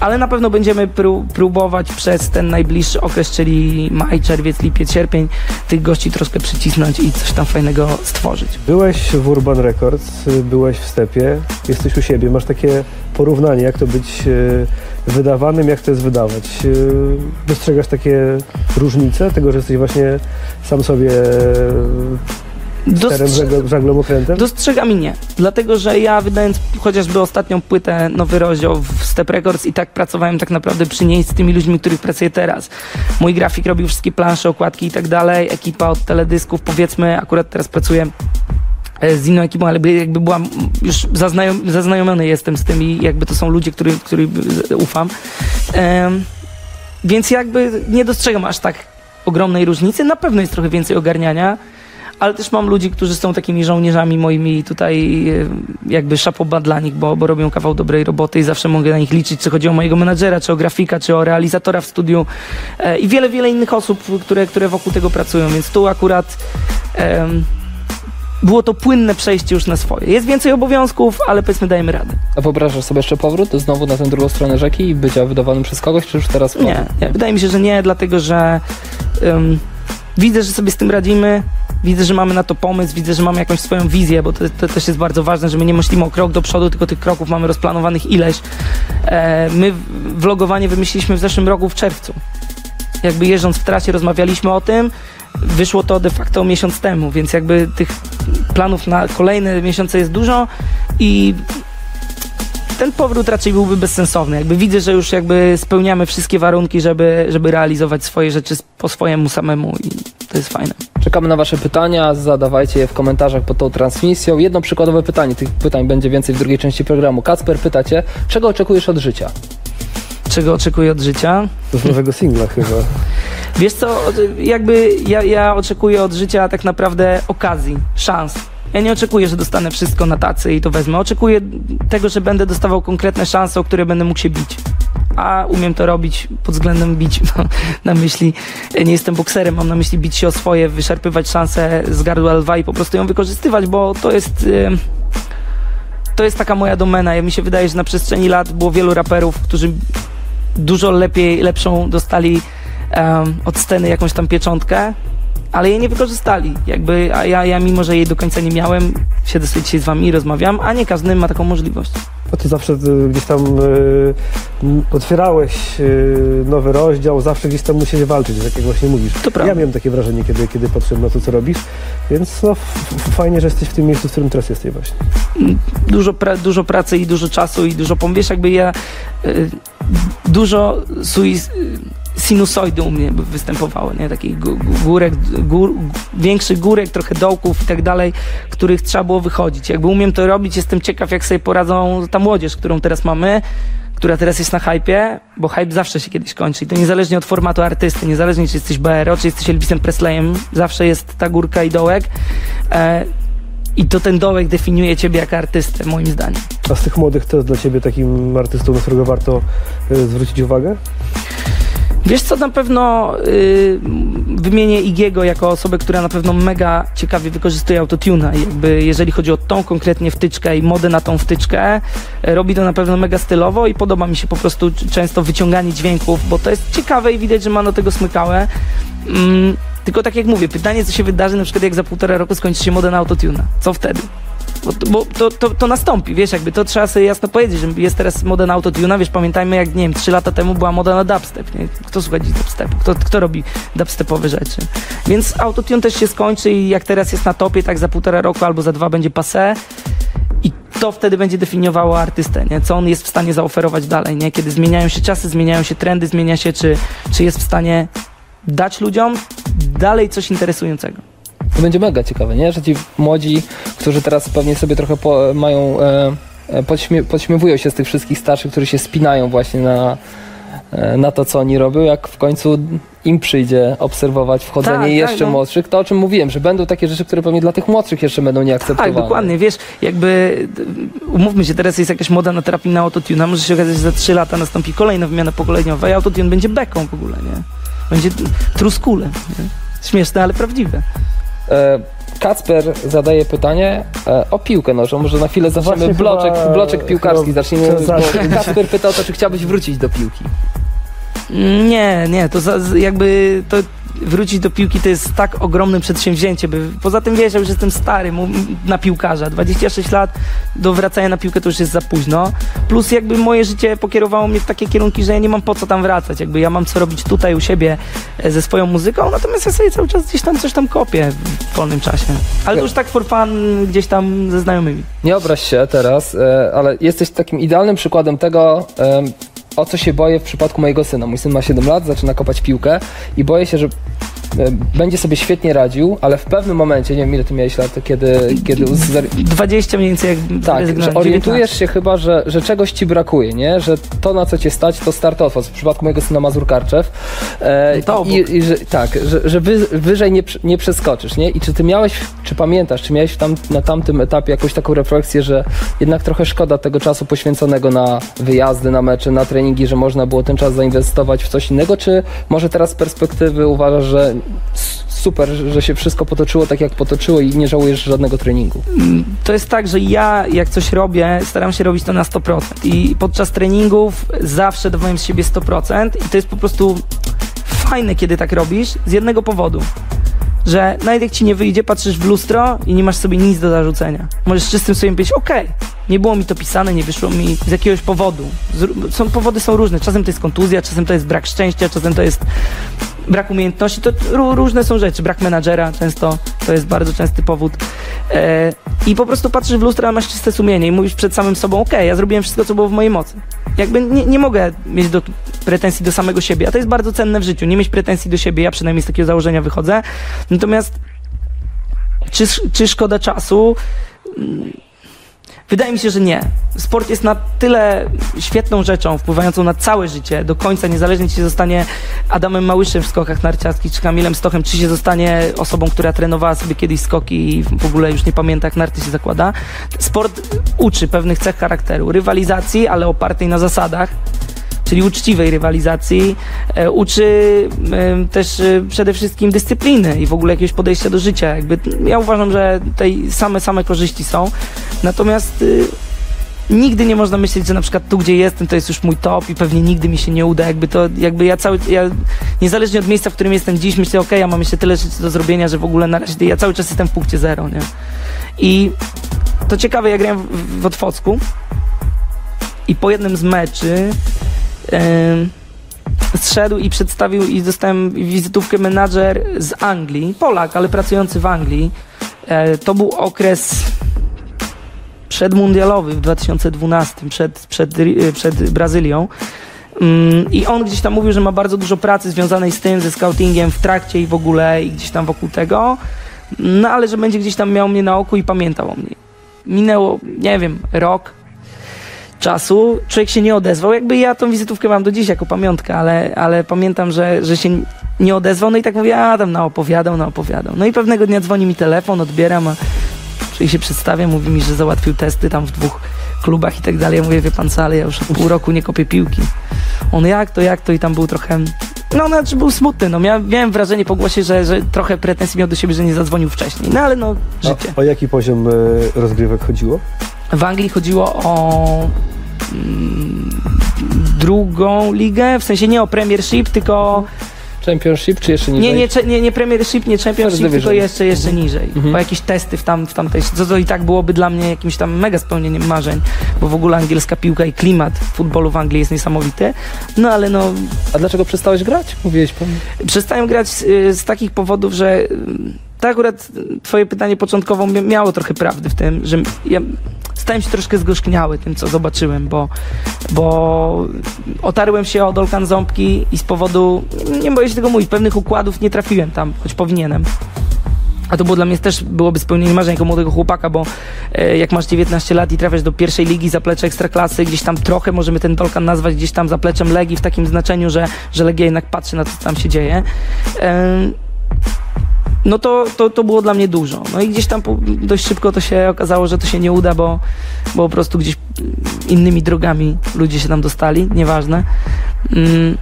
Ale na pewno będziemy pró- próbować przez ten najbliższy okres, czyli maj, czerwiec, lipiec, sierpień, tych gości troszkę przycisnąć i coś tam fajnego stworzyć. Byłeś w Urban Records, byłeś w Stepie, jesteś u siebie, masz takie porównanie, jak to być y, wydawanym, jak to jest wydawać. Y, Dostrzegasz takie różnice tego, że jesteś właśnie sam sobie sterem, Dostrze- żaglą, żaglą okrętem? Dostrzegam i nie. Dlatego, że ja wydając chociażby ostatnią płytę, nowy rozdział w Step Records i tak pracowałem tak naprawdę przy niej z tymi ludźmi, których pracuję teraz. Mój grafik robił wszystkie plansze, okładki i tak dalej. Ekipa od teledysków, powiedzmy, akurat teraz pracuję e, z inną ekipą, ale by- jakby byłam już zaznajom, zaznajomiony jestem z tym i jakby to są ludzie, którym który ufam. Em, więc jakby nie dostrzegam aż tak ogromnej różnicy. Na pewno jest trochę więcej ogarniania, ale też mam ludzi, którzy są takimi żołnierzami moimi i tutaj e, jakby szapoba dla nich, bo, bo robią kawał dobrej roboty i zawsze mogę na nich liczyć, czy chodzi o mojego menadżera, czy o grafika, czy o realizatora w studiu e, i wiele, wiele innych osób, które, które wokół tego pracują, więc tu akurat em, było to płynne przejście już na swoje. Jest więcej obowiązków, ale powiedzmy dajemy radę. A wyobrażasz sobie jeszcze powrót znowu na tę drugą stronę rzeki i bycia wydawanym przez kogoś, czy już teraz Nie, nie, wydaje mi się, że nie, dlatego że em, widzę, że sobie z tym radzimy, widzę, że mamy na to pomysł, widzę, że mamy jakąś swoją wizję, bo to, to też jest bardzo ważne, że my nie myślimy o krok do przodu, tylko tych kroków mamy rozplanowanych ileś. E, my vlogowanie wymyśliliśmy w zeszłym roku w czerwcu. Jakby jeżdżąc w trasie rozmawialiśmy o tym, wyszło to de facto miesiąc temu, więc jakby tych planów na kolejne miesiące jest dużo i ten powrót raczej byłby bezsensowny. Jakby widzę, że już jakby spełniamy wszystkie warunki, żeby, żeby realizować swoje rzeczy po swojemu samemu i to jest fajne. Czekamy na Wasze pytania, zadawajcie je w komentarzach pod tą transmisją. Jedno przykładowe pytanie, tych pytań będzie więcej w drugiej części programu. Kacper pyta Cię, czego oczekujesz od życia? Czego oczekuję od życia? Z nowego singla chyba. Wiesz co, jakby ja, ja oczekuję od życia tak naprawdę okazji, szans. Ja nie oczekuję, że dostanę wszystko na tacy i to wezmę. Oczekuję tego, że będę dostawał konkretne szanse, o które będę mógł się bić. A umiem to robić pod względem bić mam na myśli. Nie jestem bokserem, mam na myśli bić się o swoje, wyszarpywać szansę z gardła lwa i po prostu ją wykorzystywać, bo to jest. em, To jest taka moja domena. Ja mi się wydaje, że na przestrzeni lat było wielu raperów, którzy dużo lepiej, lepszą dostali em, od sceny jakąś tam pieczątkę, ale jej nie wykorzystali. Jakby, a ja, ja mimo, że jej do końca nie miałem, siedzę sobie dzisiaj z wami i rozmawiam, a nie każdy ma taką możliwość. A ty zawsze y, gdzieś tam y, otwierałeś y, nowy rozdział, zawsze gdzieś tam musieli walczyć, tak jak właśnie mówisz. To prawda. Ja miałem takie wrażenie, kiedy, kiedy patrzyłem na to, co robisz, więc no, fajnie, że jesteś w tym miejscu, w którym teraz jesteś właśnie. Dużo, pra, dużo pracy i dużo czasu i dużo. Wiesz, jakby ja... Y, dużo suis, sinusoidy u mnie by występowało, nie? Takich gó- gó- górek, gór, większych górek, trochę dołków i tak dalej, których trzeba było wychodzić. Jakby umiem to robić, jestem ciekaw, jak sobie poradzą ta młodzież, którą teraz mamy, która teraz jest na hypie, bo hype zawsze się kiedyś kończy i to niezależnie od formatu artysty, niezależnie czy jesteś BRO, czy jesteś Elvisem Presleyem, zawsze jest ta górka i dołek. E, i to ten dołek definiuje ciebie jako artystę, moim zdaniem. A z tych młodych to jest dla ciebie takim artystą, na którego warto y, zwrócić uwagę? Wiesz co, na pewno y, wymienię Igiego jako osobę, która na pewno mega ciekawie wykorzystuje autotuna. Jakby jeżeli chodzi o tą konkretnie wtyczkę i modę na tą wtyczkę, e, robi to na pewno mega stylowo i podoba mi się po prostu często wyciąganie dźwięków, bo to jest ciekawe i widać, że ma do tego smykałe. Mm, tylko tak jak mówię, pytanie co się wydarzy na przykład jak za półtora roku skończy się moda na autotuna. Co wtedy? Bo, bo to, to, to nastąpi, wiesz, jakby to trzeba sobie jasno powiedzieć, że jest teraz moda na autotuna, wiesz, pamiętajmy jak, nie wiem, trzy lata temu była moda na dubstep, nie? Kto słucha dubstepu? Kto, kto robi dubstepowe rzeczy? Więc autotune też się skończy i jak teraz jest na topie, tak za półtora roku albo za dwa będzie passé i to wtedy będzie definiowało artystę, nie? Co on jest w stanie zaoferować dalej, nie? Kiedy zmieniają się czasy, zmieniają się trendy, zmienia się, czy, czy jest w stanie dać ludziom dalej coś interesującego. To będzie mega ciekawe, nie? Że ci młodzi, którzy teraz pewnie sobie trochę po, mają, e, e, podśmie, podśmiewują się z tych wszystkich starszych, którzy się spinają właśnie na, e, na to, co oni robią, jak w końcu im przyjdzie obserwować wchodzenie Tak, tak, jeszcze no. młodszych, to o czym mówiłem, że będą takie rzeczy, które pewnie dla tych młodszych jeszcze będą nieakceptowane. Tak, dokładnie, wiesz, jakby umówmy się, teraz jest jakaś moda na terapii na autotune, a może się okazać, że za 3 lata nastąpi kolejna wymiana pokoleniowa i autotune będzie beką w ogóle, nie? Będzie t- truskulem, nie? Śmieszne, ale prawdziwe. E, Kacper zadaje pytanie e, o piłkę nożną. Może na chwilę zaczniemy bloczek, chyba- bloczek piłkarski. Zaczniemy. Bo Kacper pyta o to, czy chciałbyś wrócić do piłki. Nie, nie, to za, jakby to wrócić do piłki to jest tak ogromne przedsięwzięcie. By, poza tym wiesz, ja już jestem stary na piłkarza. 26 lat do wracania na piłkę to już jest za późno. Plus jakby moje życie pokierowało mnie w takie kierunki, że ja nie mam po co tam wracać. Jakby ja mam co robić tutaj u siebie e, ze swoją muzyką, natomiast ja sobie cały czas gdzieś tam coś tam kopię w wolnym czasie. Ale to już tak for fun gdzieś tam ze znajomymi. Nie obraź się teraz, e, ale jesteś takim idealnym przykładem tego, o co się boję w przypadku mojego syna. Mój syn ma 7 lat, zaczyna kopać piłkę i boję się, że będzie sobie świetnie radził, ale w pewnym momencie, nie wiem ile ty miałeś lat, kiedy, kiedy zer- 20 mniej więcej jak tak, że orientujesz 19. się chyba, że, że czegoś ci brakuje, nie? Że to, na co cię stać, to start off. W przypadku mojego syna Mazur Karczew. E, No to i, i, że, tak, że, że wy, wyżej nie, nie przeskoczysz, nie? I czy ty miałeś, czy pamiętasz, czy miałeś tam, na tamtym etapie jakąś taką refleksję, że jednak trochę szkoda tego czasu poświęconego na wyjazdy, na mecze, na treningi, że można było ten czas zainwestować w coś innego, czy może teraz z perspektywy uważasz, że super, że się wszystko potoczyło tak, jak potoczyło i nie żałujesz żadnego treningu? To jest tak, że ja jak coś robię, staram się robić to na 100%. I podczas treningów zawsze dawałem z siebie 100%. I to jest po prostu fajne, kiedy tak robisz, z jednego powodu. Że nawet jak ci nie wyjdzie, patrzysz w lustro i nie masz sobie nic do zarzucenia. Możesz czystym sobie powiedzieć, okej, nie było mi to pisane, nie wyszło mi z jakiegoś powodu. Z, są, powody są różne. Czasem to jest kontuzja, czasem to jest brak szczęścia, czasem to jest brak umiejętności. To ró- różne są rzeczy. Brak menadżera często, to jest bardzo częsty powód. E, I po prostu patrzysz w lustro, a masz czyste sumienie i mówisz przed samym sobą, okej, ja zrobiłem wszystko, co było w mojej mocy. Jakby nie, nie mogę mieć do, pretensji do samego siebie, a to jest bardzo cenne w życiu, nie mieć pretensji do siebie, ja przynajmniej z takiego założenia wychodzę. Natomiast czy, czy szkoda czasu? Wydaje mi się, że nie. Sport jest na tyle świetną rzeczą, wpływającą na całe życie, do końca, niezależnie czy się zostanie Adamem Małyszem w skokach narciarskich, czy Kamilem Stochem, czy się zostanie osobą, która trenowała sobie kiedyś skoki i w ogóle już nie pamięta, jak narty się zakłada. Sport uczy pewnych cech charakteru, rywalizacji, ale opartej na zasadach, czyli uczciwej rywalizacji, e, uczy e, też e, przede wszystkim dyscypliny i w ogóle jakiegoś podejścia do życia. Jakby, ja uważam, że tej same, same korzyści są. Natomiast y, nigdy nie można myśleć, że na przykład tu, gdzie jestem, to jest już mój top i pewnie nigdy mi się nie uda. Jakby to, jakby ja cały, ja niezależnie od miejsca, w którym jestem dziś, myślę, okej, ja mam jeszcze tyle rzeczy do zrobienia, że w ogóle na razie ja cały czas jestem w punkcie zero, nie? I to ciekawe, ja grałem w, w Otwocku i po jednym z meczy em, zszedł i przedstawił i dostałem wizytówkę menadżer z Anglii, Polak, ale pracujący w Anglii. E, to był okres przedmundialowy w 2012, przed, przed, Ri- przed Brazylią. Mm, I on gdzieś tam mówił, że ma bardzo dużo pracy związanej z tym, ze scoutingiem w trakcie i w ogóle i gdzieś tam wokół tego. No ale że będzie gdzieś tam miał mnie na oku i pamiętał o mnie. Minęło, nie wiem, rok czasu. Człowiek się nie odezwał. Jakby ja tą wizytówkę mam do dziś jako pamiątkę, ale, ale pamiętam, że, że się nie odezwał. No i tak mówię, a tam naopowiadał, naopowiadał. No i pewnego dnia dzwoni mi telefon, odbieram, a czyli się przedstawia, mówi mi, że załatwił testy tam w dwóch klubach i tak dalej. Ja mówię, wie pan co, ale ja już od pół roku nie kopię piłki. On jak to, jak to i tam był trochę... No, znaczy był smutny, no miałem, miałem wrażenie po głosie, że, że trochę pretensji miał do siebie, że nie zadzwonił wcześniej. No ale no, życie. A, o jaki poziom e, rozgrywek chodziło? W Anglii chodziło o mm, drugą ligę, w sensie nie o Premiership, tylko Championship czy jeszcze niżej? nie, nie, nie, nie Premiership, nie Championship, tylko jeszcze, jeszcze niżej. Mhm. O jakieś testy w, tam, w tamtej, co to i tak byłoby dla mnie jakimś tam mega spełnieniem marzeń, bo w ogóle angielska piłka i klimat futbolu w Anglii jest niesamowity. No ale no, A dlaczego przestałeś grać? Mówiłeś pan. Przestałem grać z, y, z takich powodów, że y, to akurat twoje pytanie początkowo mia- miało trochę prawdy w tym, że ja stałem się troszkę zgorzkniały tym, co zobaczyłem, bo, bo otarłem się o Dolkan Ząbki i z powodu, nie boję się tego mówić, pewnych układów nie trafiłem tam, choć powinienem. A to było dla mnie też byłoby spełnienie marzeń jako młodego chłopaka, bo e, jak masz 19 lat i trafiasz do pierwszej ligi zaplecze ekstraklasy, gdzieś tam trochę możemy ten Dolkan nazwać gdzieś tam zapleczem Legii w takim znaczeniu, że, że Legia jednak patrzy na to, co tam się dzieje. Em, no to, to, to było dla mnie dużo. No i gdzieś tam dość szybko to się okazało, że to się nie uda, bo, bo po prostu gdzieś innymi drogami ludzie się tam dostali, nieważne. Mm,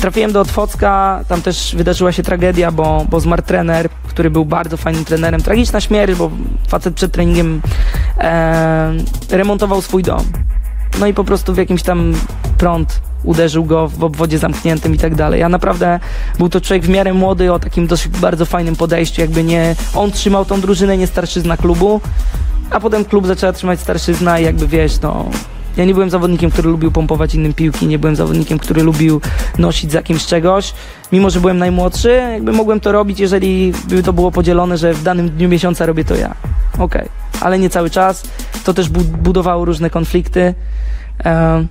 Trafiłem do Otwocka, tam też wydarzyła się tragedia, bo, bo zmarł trener, który był bardzo fajnym trenerem. Tragiczna śmierć, bo facet przed treningiem e, remontował swój dom. No i po prostu w jakimś tam prąd uderzył go w obwodzie zamkniętym i tak dalej. A naprawdę był to człowiek w miarę młody, o takim dość bardzo fajnym podejściu, jakby nie on trzymał tą drużynę, nie starszyzna klubu, a potem klub zaczęła trzymać starszyzna i jakby wiesz, no ja nie byłem zawodnikiem, który lubił pompować innym piłki, nie byłem zawodnikiem, który lubił nosić za kimś czegoś. Mimo, że byłem najmłodszy, jakby mogłem to robić, jeżeli by to było podzielone, że w danym dniu miesiąca robię to ja. Okej, ale nie cały czas. To też bu- budowało różne konflikty. E,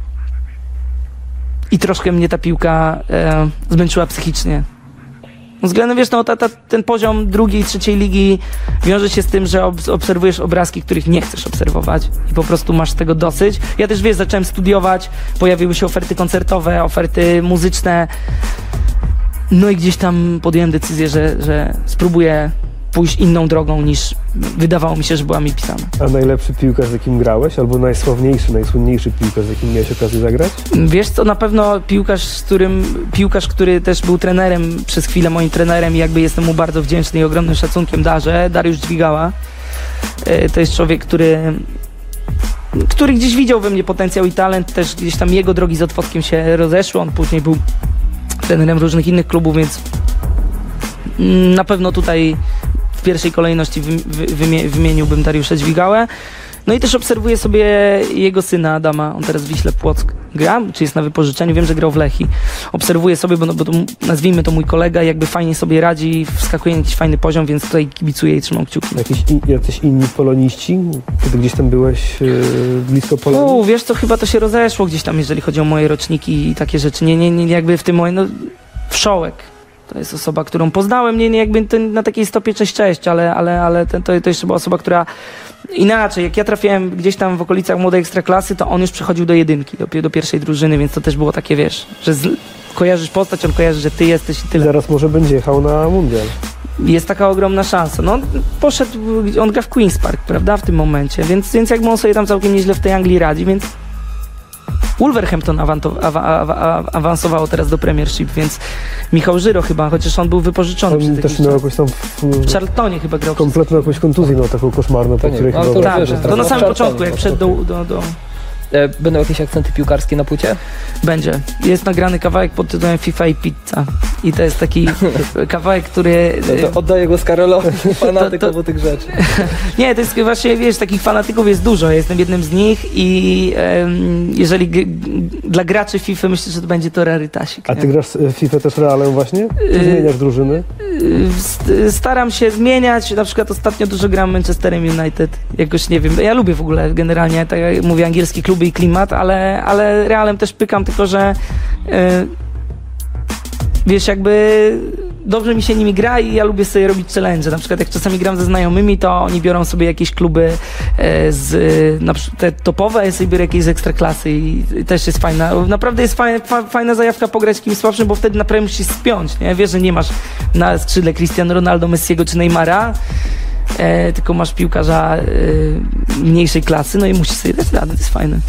I troszkę mnie ta piłka e, zmęczyła psychicznie. Względem, wiesz, no ta, ta, ten poziom drugiej, trzeciej ligi wiąże się z tym, że ob obserwujesz obrazki, których nie chcesz obserwować i po prostu masz tego dosyć. Ja też, wiesz, zacząłem studiować, pojawiły się oferty koncertowe, oferty muzyczne, no i gdzieś tam podjąłem decyzję, że, że spróbuję pójść inną drogą niż wydawało mi się, że była mi pisana. A najlepszy piłkarz, z jakim grałeś? Albo najsławniejszy, najsłynniejszy piłkarz, z jakim miałeś okazję zagrać? Wiesz co, na pewno piłkarz, z którym, piłkarz, który też był trenerem, przez chwilę moim trenerem i jakby jestem mu bardzo wdzięczny i ogromnym szacunkiem darzę, Dariusz Dźwigała. E, To jest człowiek, który który gdzieś widział we mnie potencjał i talent, też gdzieś tam jego drogi z Otwockiem się rozeszły, on później był trenerem różnych innych klubów, więc mm, na pewno tutaj w pierwszej kolejności wy, wy, wymie- wymieniłbym Dariusza Dźwigałę. No i też obserwuję sobie jego syna Adama, on teraz w Wiśle Płock gra, czy jest na wypożyczeniu, wiem, że grał w Lechi. Obserwuję sobie, bo, no, bo to, nazwijmy to mój kolega, jakby fajnie sobie radzi, wskakuje na jakiś fajny poziom, więc tutaj kibicuję i trzymam kciuki. Jakiś in, jacyś inni poloniści? Kiedy gdzieś tam byłeś yy, blisko Polonii? U, wiesz co, chyba to się rozeszło gdzieś tam, jeżeli chodzi o moje roczniki i takie rzeczy. Nie, nie, nie jakby w tym momencie, no, Wszołek. To jest osoba, którą poznałem, nie, nie jakby na takiej stopie cześć, cześć, ale, ale, ale ten, to, to jeszcze była osoba, która inaczej, jak ja trafiałem gdzieś tam w okolicach młodej ekstraklasy, to on już przechodził do jedynki, do, do pierwszej drużyny, więc to też było takie, wiesz, że z, kojarzysz postać, on kojarzy, że ty jesteś i tyle. Zaraz może będzie jechał na mundial. Jest taka ogromna szansa. No, poszedł, on gra w Queen's Park, prawda, w tym momencie, więc, więc jakby on sobie tam całkiem nieźle w tej Anglii radzi, więc Wolverhampton awansowało teraz do Premiership, więc Michał Żyro chyba, chociaż on był wypożyczony On też miał jakąś tam w, W Charltonie chyba grał. kompletną jakąś kontuzję, no taką koszmarną, po której chyba... Tak, tak. to na samym początku, jak po wszedł do, prostu. do, do... E, Będą jakieś akcenty piłkarskie na płycie? Będzie. Jest nagrany kawałek pod tytułem FIFA i Pizza. I to jest taki kawałek, który... oddaję go z Karolowi, fanatyk obu tych rzeczy. Nie, to jest właśnie, wiesz, takich fanatyków jest dużo. Ja jestem jednym z nich i jeżeli g- dla graczy FIFA myślę, że to będzie to rarytasik. A nie? ty grasz w FIFA też realem właśnie? Czy Yy, zmieniasz drużyny? Y, st- Staram się zmieniać. Na przykład ostatnio dużo gram Manchesterem United. Jakoś nie wiem. Ja lubię w ogóle generalnie, tak jak mówię, angielskie kluby i klimat, ale, ale realem też pykam, tylko że y, wiesz, jakby dobrze mi się nimi gra i ja lubię sobie robić challenge. Na przykład jak czasami gram ze znajomymi, to oni biorą sobie jakieś kluby e, z na te topowe, ja sobie biorę jakieś z ekstraklasy i, też jest fajna. Naprawdę jest fajna, fa, fajna zajawka pograć kimś słabszym, bo wtedy naprawdę musisz spiąć, nie? Wiesz, że nie masz na skrzydle Cristiano Ronaldo, Messiego czy Neymara, e, tylko masz piłkarza e, mniejszej klasy, no i musisz sobie dać radę, to jest fajne.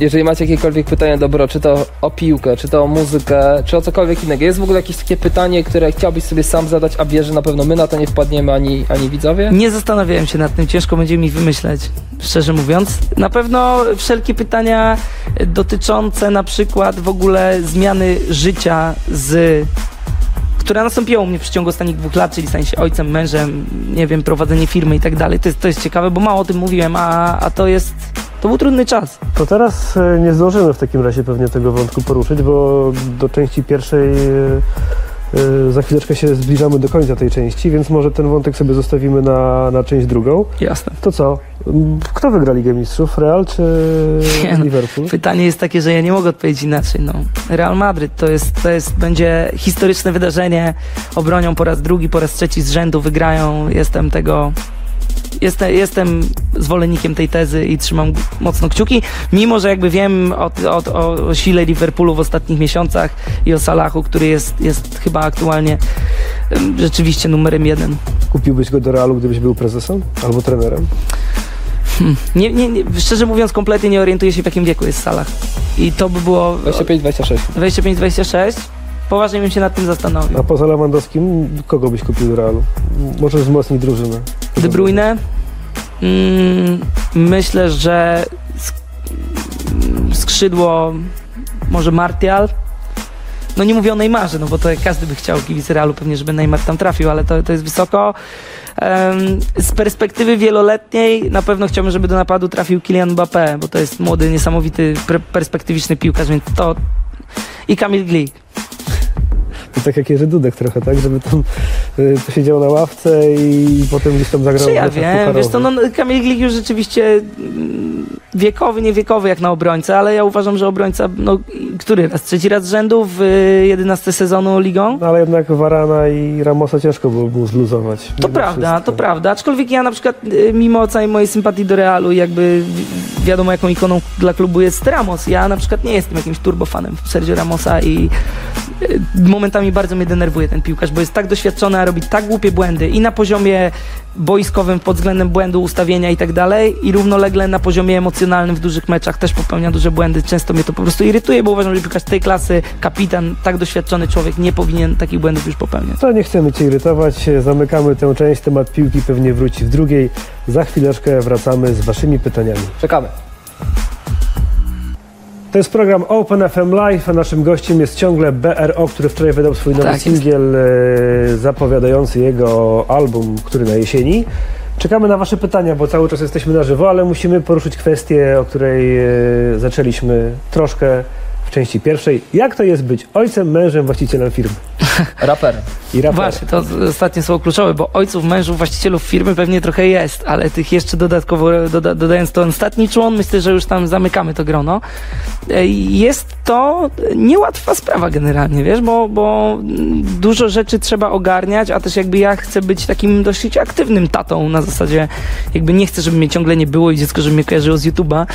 Jeżeli macie jakiekolwiek pytania, dobro, czy to o piłkę, czy to o muzykę, czy o cokolwiek innego, jest w ogóle jakieś takie pytanie, które chciałbyś sobie sam zadać, a wiesz, że na pewno my na to nie wpadniemy, ani, ani widzowie? Nie zastanawiałem się nad tym, ciężko będzie mi wymyśleć, szczerze mówiąc. Na pewno wszelkie pytania dotyczące na przykład w ogóle zmiany życia z która nastąpiła u mnie w przeciągu ostatnich dwóch lat, czyli stanie się ojcem, mężem, nie wiem, prowadzenie firmy i tak dalej. To jest, to jest ciekawe, bo mało o tym mówiłem, a, a to jest, to był trudny czas. To teraz e, nie zdążymy w takim razie pewnie tego wątku poruszyć, bo do części pierwszej e, za chwileczkę się zbliżamy do końca tej części, więc może ten wątek sobie zostawimy na, na część drugą. Jasne. To co? M, Kto wygra Ligę Mistrzów? Real czy Nie no. Liverpool? Pytanie jest takie, że ja nie mogę odpowiedzieć inaczej. No. Real Madryt to jest, to jest, będzie historyczne wydarzenie. Obronią po raz drugi, po raz trzeci z rzędu, wygrają. Jestem tego. Jestem, jestem zwolennikiem tej tezy i trzymam mocno kciuki, mimo że jakby wiem o, o, o sile Liverpoolu w ostatnich miesiącach i o Salachu, który jest, jest chyba aktualnie rzeczywiście numerem jeden. Kupiłbyś go do Realu, gdybyś był prezesem albo trenerem? Hmm. Nie, nie, nie, szczerze mówiąc, kompletnie nie orientuję się w jakim wieku jest Salah. I to by było 25-26. 25-26. Poważnie bym się nad tym zastanowił. A poza Lewandowskim, kogo byś kupił do Realu? Może wzmocnić drużynę. De Bruyne? Mm, myślę, że sk- skrzydło może Martial. No nie mówię o Neymarze, no bo to każdy by chciał kibic Realu pewnie, żeby Neymar tam trafił, ale to, to jest wysoko. Em, z perspektywy wieloletniej na pewno chciałbym, żeby do napadu trafił Kylian Mbappé, bo to jest młody, niesamowity, perspektywiczny piłkarz, więc to... I Kamil Glik. To tak jak Jerzy Dudek trochę, tak? Żeby tam y, to siedział na ławce i potem gdzieś tam zagrał Czy ja wiem, wiesz to pucharowych. no, Kamil Glik już rzeczywiście mm, wiekowy, nie wiekowy jak na obrońcę, ale ja uważam, że obrońca, no który raz, trzeci raz z rzędu w y, 11 sezonu ligą? No, ale jednak Varana i Ramosa ciężko było mu zluzować. To prawda, wszystko. to prawda. Aczkolwiek ja na przykład, y, mimo całej mojej sympatii do Realu, i jakby wi- wiadomo, jaką ikoną dla klubu jest Ramos. Ja na przykład nie jestem jakimś turbofanem Sergio Ramosa i y, momentami bardzo mnie denerwuje ten piłkarz, bo jest tak doświadczony, a robi tak głupie błędy i na poziomie boiskowym pod względem błędu, ustawienia i tak dalej i równolegle na poziomie emocjonalnym w dużych meczach też popełnia duże błędy. Często mnie to po prostu irytuje, bo uważam, że piłkarz tej klasy, kapitan, tak doświadczony człowiek nie powinien takich błędów już popełniać. To nie chcemy Cię irytować, zamykamy tę część, temat piłki pewnie wróci w drugiej. Za chwileczkę wracamy z Waszymi pytaniami. Czekamy. To jest program Open FM Live, a naszym gościem jest ciągle BRO, który wczoraj wydał swój nowy Tak jest. singiel e, zapowiadający jego album, który na jesieni. Czekamy na Wasze pytania, bo cały czas jesteśmy na żywo, ale musimy poruszyć kwestię, o której e, zaczęliśmy troszkę w części pierwszej. Jak to jest być ojcem, mężem, właścicielem firmy? Raper. I raperem. Właśnie, to ostatnie słowo kluczowe, bo ojców, mężów, właścicielów firmy pewnie trochę jest, ale tych jeszcze dodatkowo, doda, dodając to ostatni człon, myślę, że już tam zamykamy to grono. E, Jest to niełatwa sprawa generalnie, wiesz, bo, bo dużo rzeczy trzeba ogarniać, a też jakby ja chcę być takim dosyć aktywnym tatą na zasadzie, jakby nie chcę, żeby mnie ciągle nie było i dziecko, żeby mnie kojarzyło z YouTube'a,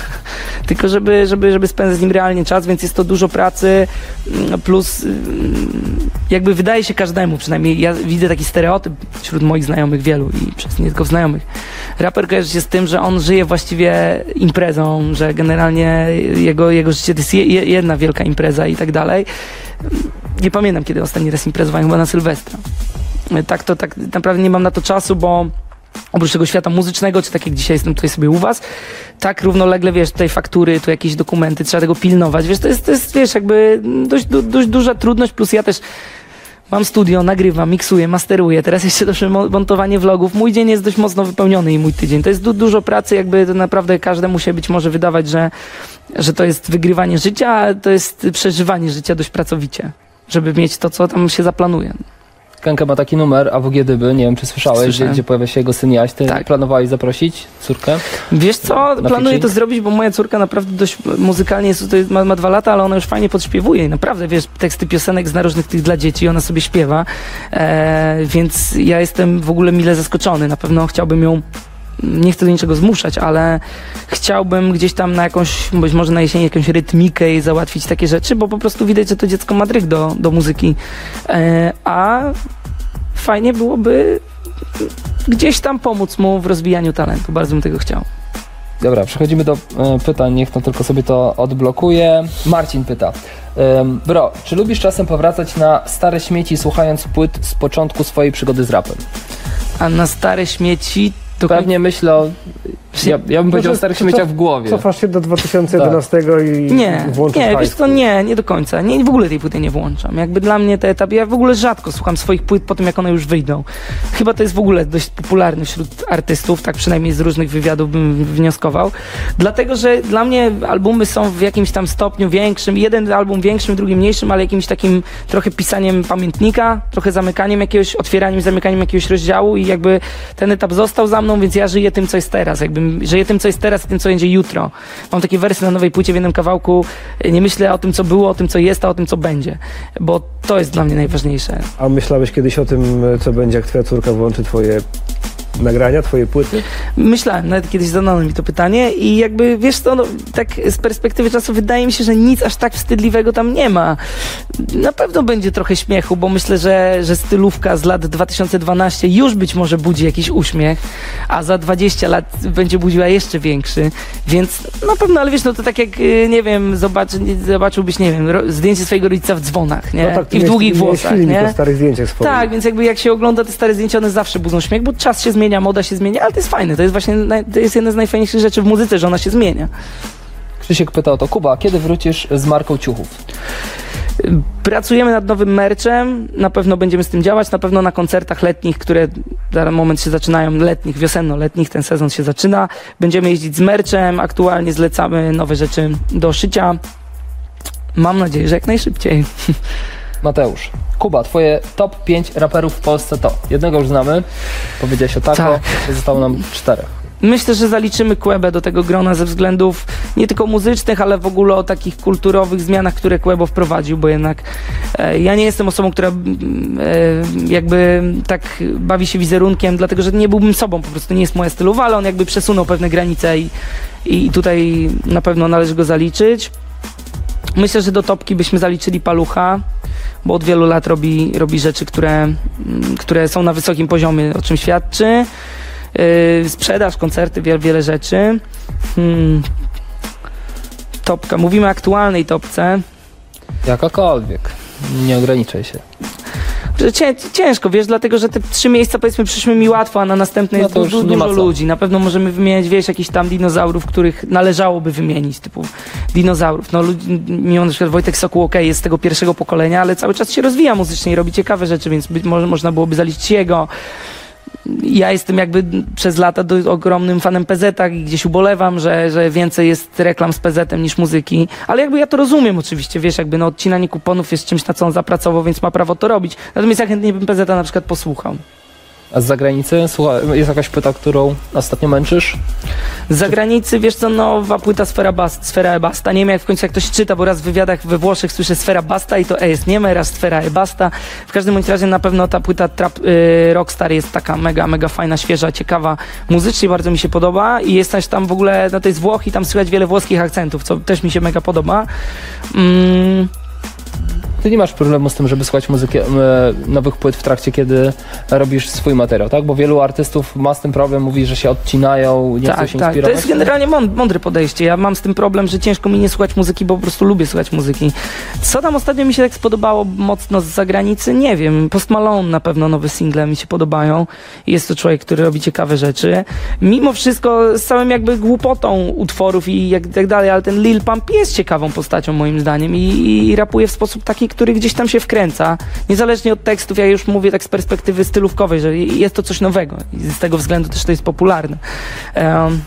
tylko żeby, żeby, żeby spędzać z nim realnie czas, więc jest to dużo pracy, mm, plus mm, jakby wydaje się każdemu, przynajmniej ja widzę taki stereotyp wśród moich znajomych wielu i przez nie tylko znajomych. Raper kojarzy się z tym, że on żyje właściwie imprezą, że generalnie jego, jego życie to jest je, je- jedna wielka impreza i tak dalej. Nie pamiętam, kiedy ostatni raz imprezowałem, chyba na Sylwestra. Tak to tak naprawdę nie mam na to czasu, bo oprócz tego świata muzycznego, czy tak jak dzisiaj jestem tutaj sobie u was, tak równolegle, wiesz, tutaj faktury, tu jakieś dokumenty, trzeba tego pilnować, wiesz, to jest, to jest wiesz, jakby dość, du, dość duża trudność, plus ja też mam studio, nagrywam, miksuję, masteruję, teraz jeszcze doszło mo- montowanie vlogów, mój dzień jest dość mocno wypełniony i mój tydzień, to jest du, dużo pracy, jakby to naprawdę każdemu się być może wydawać, że, że to jest wygrywanie życia, a to jest przeżywanie życia dość pracowicie, żeby mieć to, co tam się zaplanuje. Kenke ma taki numer, AWG Dyby, nie wiem czy słyszałeś, gdzie, gdzie pojawia się jego syn Jaś. Ty Tak. planowałeś zaprosić córkę? Wiesz co, planuję to zrobić, bo moja córka naprawdę dość muzykalnie jest, jest- ma, ma dwa lata, ale ona już fajnie podśpiewuje i naprawdę, wiesz, teksty piosenek z narożnych tych dla dzieci, ona sobie śpiewa, e, więc ja jestem w ogóle mile zaskoczony, na pewno chciałbym ją nie chcę do niczego zmuszać, ale chciałbym gdzieś tam na jakąś, być może na jesieni jakąś rytmikę i załatwić takie rzeczy, bo po prostu widać, że to dziecko ma dryg do, do muzyki. E, a fajnie byłoby gdzieś tam pomóc mu w rozwijaniu talentu. Bardzo bym tego chciał. Dobra, przechodzimy do e, pytań, niech to tylko sobie to odblokuje. Marcin pyta. Bro, czy lubisz czasem powracać na stare śmieci, słuchając płyt z początku swojej przygody z rapem? A na stare śmieci Pewnie myślę o... Ja, ja bym powiedział o starych śmieciach w głowie. Cofasz się do 2011 i Nie, włączasz nie, wiesz co, nie, nie do końca. Nie, w ogóle tej płyty nie włączam. Jakby dla mnie te etapy, ja w ogóle rzadko słucham swoich płyt po tym, jak one już wyjdą. Chyba to jest w ogóle dość popularne wśród artystów, tak przynajmniej z różnych wywiadów bym wnioskował. Dlatego, że dla mnie albumy są w jakimś tam stopniu większym, jeden album większym, drugi mniejszym, ale jakimś takim trochę pisaniem pamiętnika, trochę zamykaniem jakiegoś, otwieraniem, zamykaniem jakiegoś rozdziału i jakby ten etap został za mną, więc ja żyję tym, co jest teraz. Jakby żyję tym, co jest teraz i tym, co będzie jutro. Mam takie wersy na nowej płycie w jednym kawałku. Nie myślę o tym, co było, o tym, co jest, a o tym, co będzie. Bo to jest dla mnie najważniejsze. A myślałeś kiedyś o tym, co będzie, jak twoja córka włączy twoje nagrania, twoje płyty? Myślałem, nawet kiedyś zadano mi to pytanie i jakby, wiesz co, no, tak z perspektywy czasu wydaje mi się, że nic aż tak wstydliwego tam nie ma. Na pewno będzie trochę śmiechu, bo myślę, że, że stylówka z lat 2012 już być może budzi jakiś uśmiech, a za 20 lat będzie budziła jeszcze większy, więc na pewno, ale wiesz, no to tak jak, y, nie wiem, zobacz, zobaczyłbyś, nie wiem, zdjęcie swojego rodzica w dzwonach, nie? No tak, I w miałeś- długich włosach, nie? starych zdjęciach swoich. Tak, więc jakby jak się ogląda te stare zdjęcia, one zawsze budzą śmiech, bo czas się zmienia, moda się zmienia, ale to jest fajne, to jest właśnie, to jest jedna z najfajniejszych rzeczy w muzyce, że ona się zmienia. Krzysiek pyta o to. Kuba, kiedy wrócisz z marką ciuchów? Pracujemy nad nowym merchem, na pewno będziemy z tym działać, na pewno na koncertach letnich, które za moment się zaczynają, letnich, wiosenno-letnich, ten sezon się zaczyna. Będziemy jeździć z merchem, aktualnie zlecamy nowe rzeczy do szycia. Mam nadzieję, że jak najszybciej. Mateusz. Kuba, twoje top 5 raperów w Polsce to. Jednego już znamy, powiedziałeś o Tako, Tak. zostało nam czterech. Myślę, że zaliczymy Quebę do tego grona ze względów nie tylko muzycznych, ale w ogóle o takich kulturowych zmianach, które Quebo wprowadził, bo jednak e, ja nie jestem osobą, która mm, e, jakby tak bawi się wizerunkiem, dlatego że nie byłbym sobą, po prostu nie jest moja stylowa, ale on jakby przesunął pewne granice i, i tutaj na pewno należy go zaliczyć. Myślę, że do topki byśmy zaliczyli Palucha, bo od wielu lat robi, robi rzeczy, które, mm, które są na wysokim poziomie, o czym świadczy. Yy, sprzedaż, koncerty, wiele, wiele rzeczy. Hmm. Topka. Mówimy o aktualnej topce. Jakakolwiek. Nie ograniczaj się. Ciężko, wiesz, dlatego że te trzy miejsca powiedzmy przyszły mi łatwo, a na następne No jest dużo co. ludzi. Na pewno możemy wymieniać, wiesz, jakichś tam dinozaurów, których należałoby wymienić, typu dinozaurów. No, ludzi, mimo na przykład Wojtek Sokół, okej, jest z tego pierwszego pokolenia, ale cały czas się rozwija muzycznie i robi ciekawe rzeczy, więc być może można byłoby zaliczyć jego. Ja jestem jakby przez lata do, ogromnym fanem PZ i gdzieś ubolewam, że, że więcej jest reklam z PZ niż muzyki, ale jakby ja to rozumiem oczywiście, wiesz, jakby no odcinanie kuponów jest czymś, na co on zapracował, więc ma prawo to robić. Natomiast ja chętnie bym PZ na przykład posłuchał. A z zagranicy, słuchaj, jest jakaś płyta, którą ostatnio męczysz? Z zagranicy, wiesz co, nowa płyta Sfera, Bast, Sfera Ebasta, nie wiem jak w końcu jak ktoś czyta, bo raz w wywiadach we Włoszech słyszę Sfera Basta i to E jest nieme, raz Sfera Ebasta. W każdym bądź razie na pewno ta płyta Trap y, Rockstar jest taka mega, mega fajna, świeża, ciekawa, muzycznie bardzo mi się podoba i jest też tam w ogóle, no to jest Włoch i tam słychać wiele włoskich akcentów, co też mi się mega podoba. Mm, Ty nie masz problemu z tym, żeby słuchać muzyki, e, nowych płyt w trakcie, kiedy robisz swój materiał, tak? Bo wielu artystów ma z tym problem, mówi, że się odcinają, nie chcą tak, się tak. To inspirować. jest generalnie mąd- mądre podejście. Ja mam z tym problem, że ciężko mi nie słuchać muzyki, bo po prostu lubię słuchać muzyki. Co tam ostatnio mi się tak spodobało mocno z zagranicy? Nie wiem. Post Malone na pewno nowe single mi się podobają. Jest to człowiek, który robi ciekawe rzeczy. Mimo wszystko z całym jakby głupotą utworów i jak, tak dalej, ale ten Lil Pump jest ciekawą postacią moim zdaniem i, i rapuje w sposób taki, który gdzieś tam się wkręca. Niezależnie od tekstów, ja już mówię tak z perspektywy stylówkowej, że jest to coś nowego i z tego względu też to jest popularne. Em,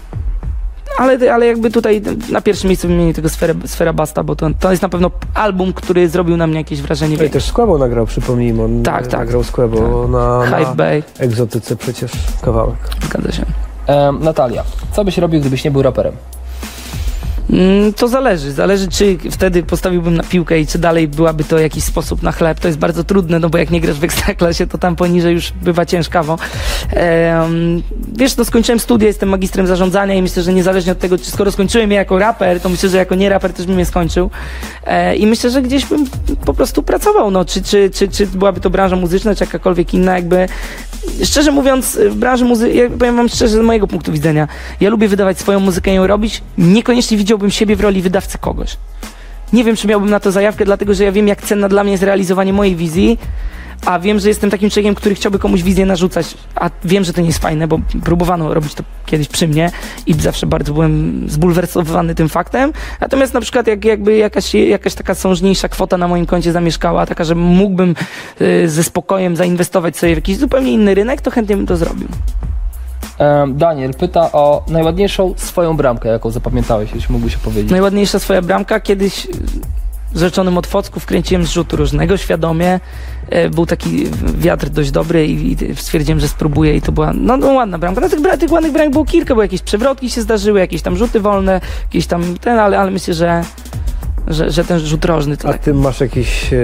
ale, ale jakby tutaj na pierwszym miejscu wymienię tego Sfera, Sfera Basta, bo to, to jest na pewno album, który zrobił na mnie jakieś wrażenie. No i też Quebo nagrał, przypomnijmy. On Tak, tak. nagrał z Quebo na, Hype na Bay, egzotyce przecież kawałek. zgadza się. E, Natalia, co byś robił, gdybyś nie był raperem? Mm, To zależy. Zależy, czy wtedy postawiłbym na piłkę i czy dalej byłaby to jakiś sposób na chleb. To jest bardzo trudne, no bo jak nie grasz w ekstraklasie, to tam poniżej już bywa ciężkawo. Ehm, wiesz, no skończyłem studia, jestem magistrem zarządzania i myślę, że niezależnie od tego, czy skoro skończyłem je jako raper, to myślę, że jako nie raper też bym je skończył. E, I myślę, że gdzieś bym po prostu pracował. No, czy, czy, czy, czy byłaby to branża muzyczna, czy jakakolwiek inna, jakby szczerze mówiąc, w branży muzyki, ja powiem wam szczerze, z mojego punktu widzenia, ja lubię wydawać swoją muzykę i ją robić. Niekoniecznie widziałbym siebie w roli wydawcy kogoś. Nie wiem, czy miałbym na to zajawkę, dlatego że ja wiem, jak cenne dla mnie jest realizowanie mojej wizji, a wiem, że jestem takim człowiekiem, który chciałby komuś wizję narzucać, a wiem, że to nie jest fajne, bo próbowano robić to kiedyś przy mnie i zawsze bardzo byłem zbulwersowany tym faktem. Natomiast na przykład jak, jakby jakaś, jakaś taka sążniejsza kwota na moim koncie zamieszkała, taka, że mógłbym y, ze spokojem zainwestować sobie w jakiś zupełnie inny rynek, to chętnie bym to zrobił. Daniel pyta o najładniejszą swoją bramkę, jaką zapamiętałeś, jeśli mógłbyś się powiedzieć. Najładniejsza swoja bramka kiedyś rzeczonym od Focku wkręciłem z rzutu różnego świadomie. E, Był taki wiatr dość dobry i, i stwierdziłem, że spróbuję i to była no, no ładna bramka. No, tych, tych ładnych bramek było kilka, bo jakieś przewrotki się zdarzyły, jakieś tam rzuty wolne, jakieś tam ten, ale, ale myślę, że, że, że ten rzut rożny to A tak. ty masz jakieś e,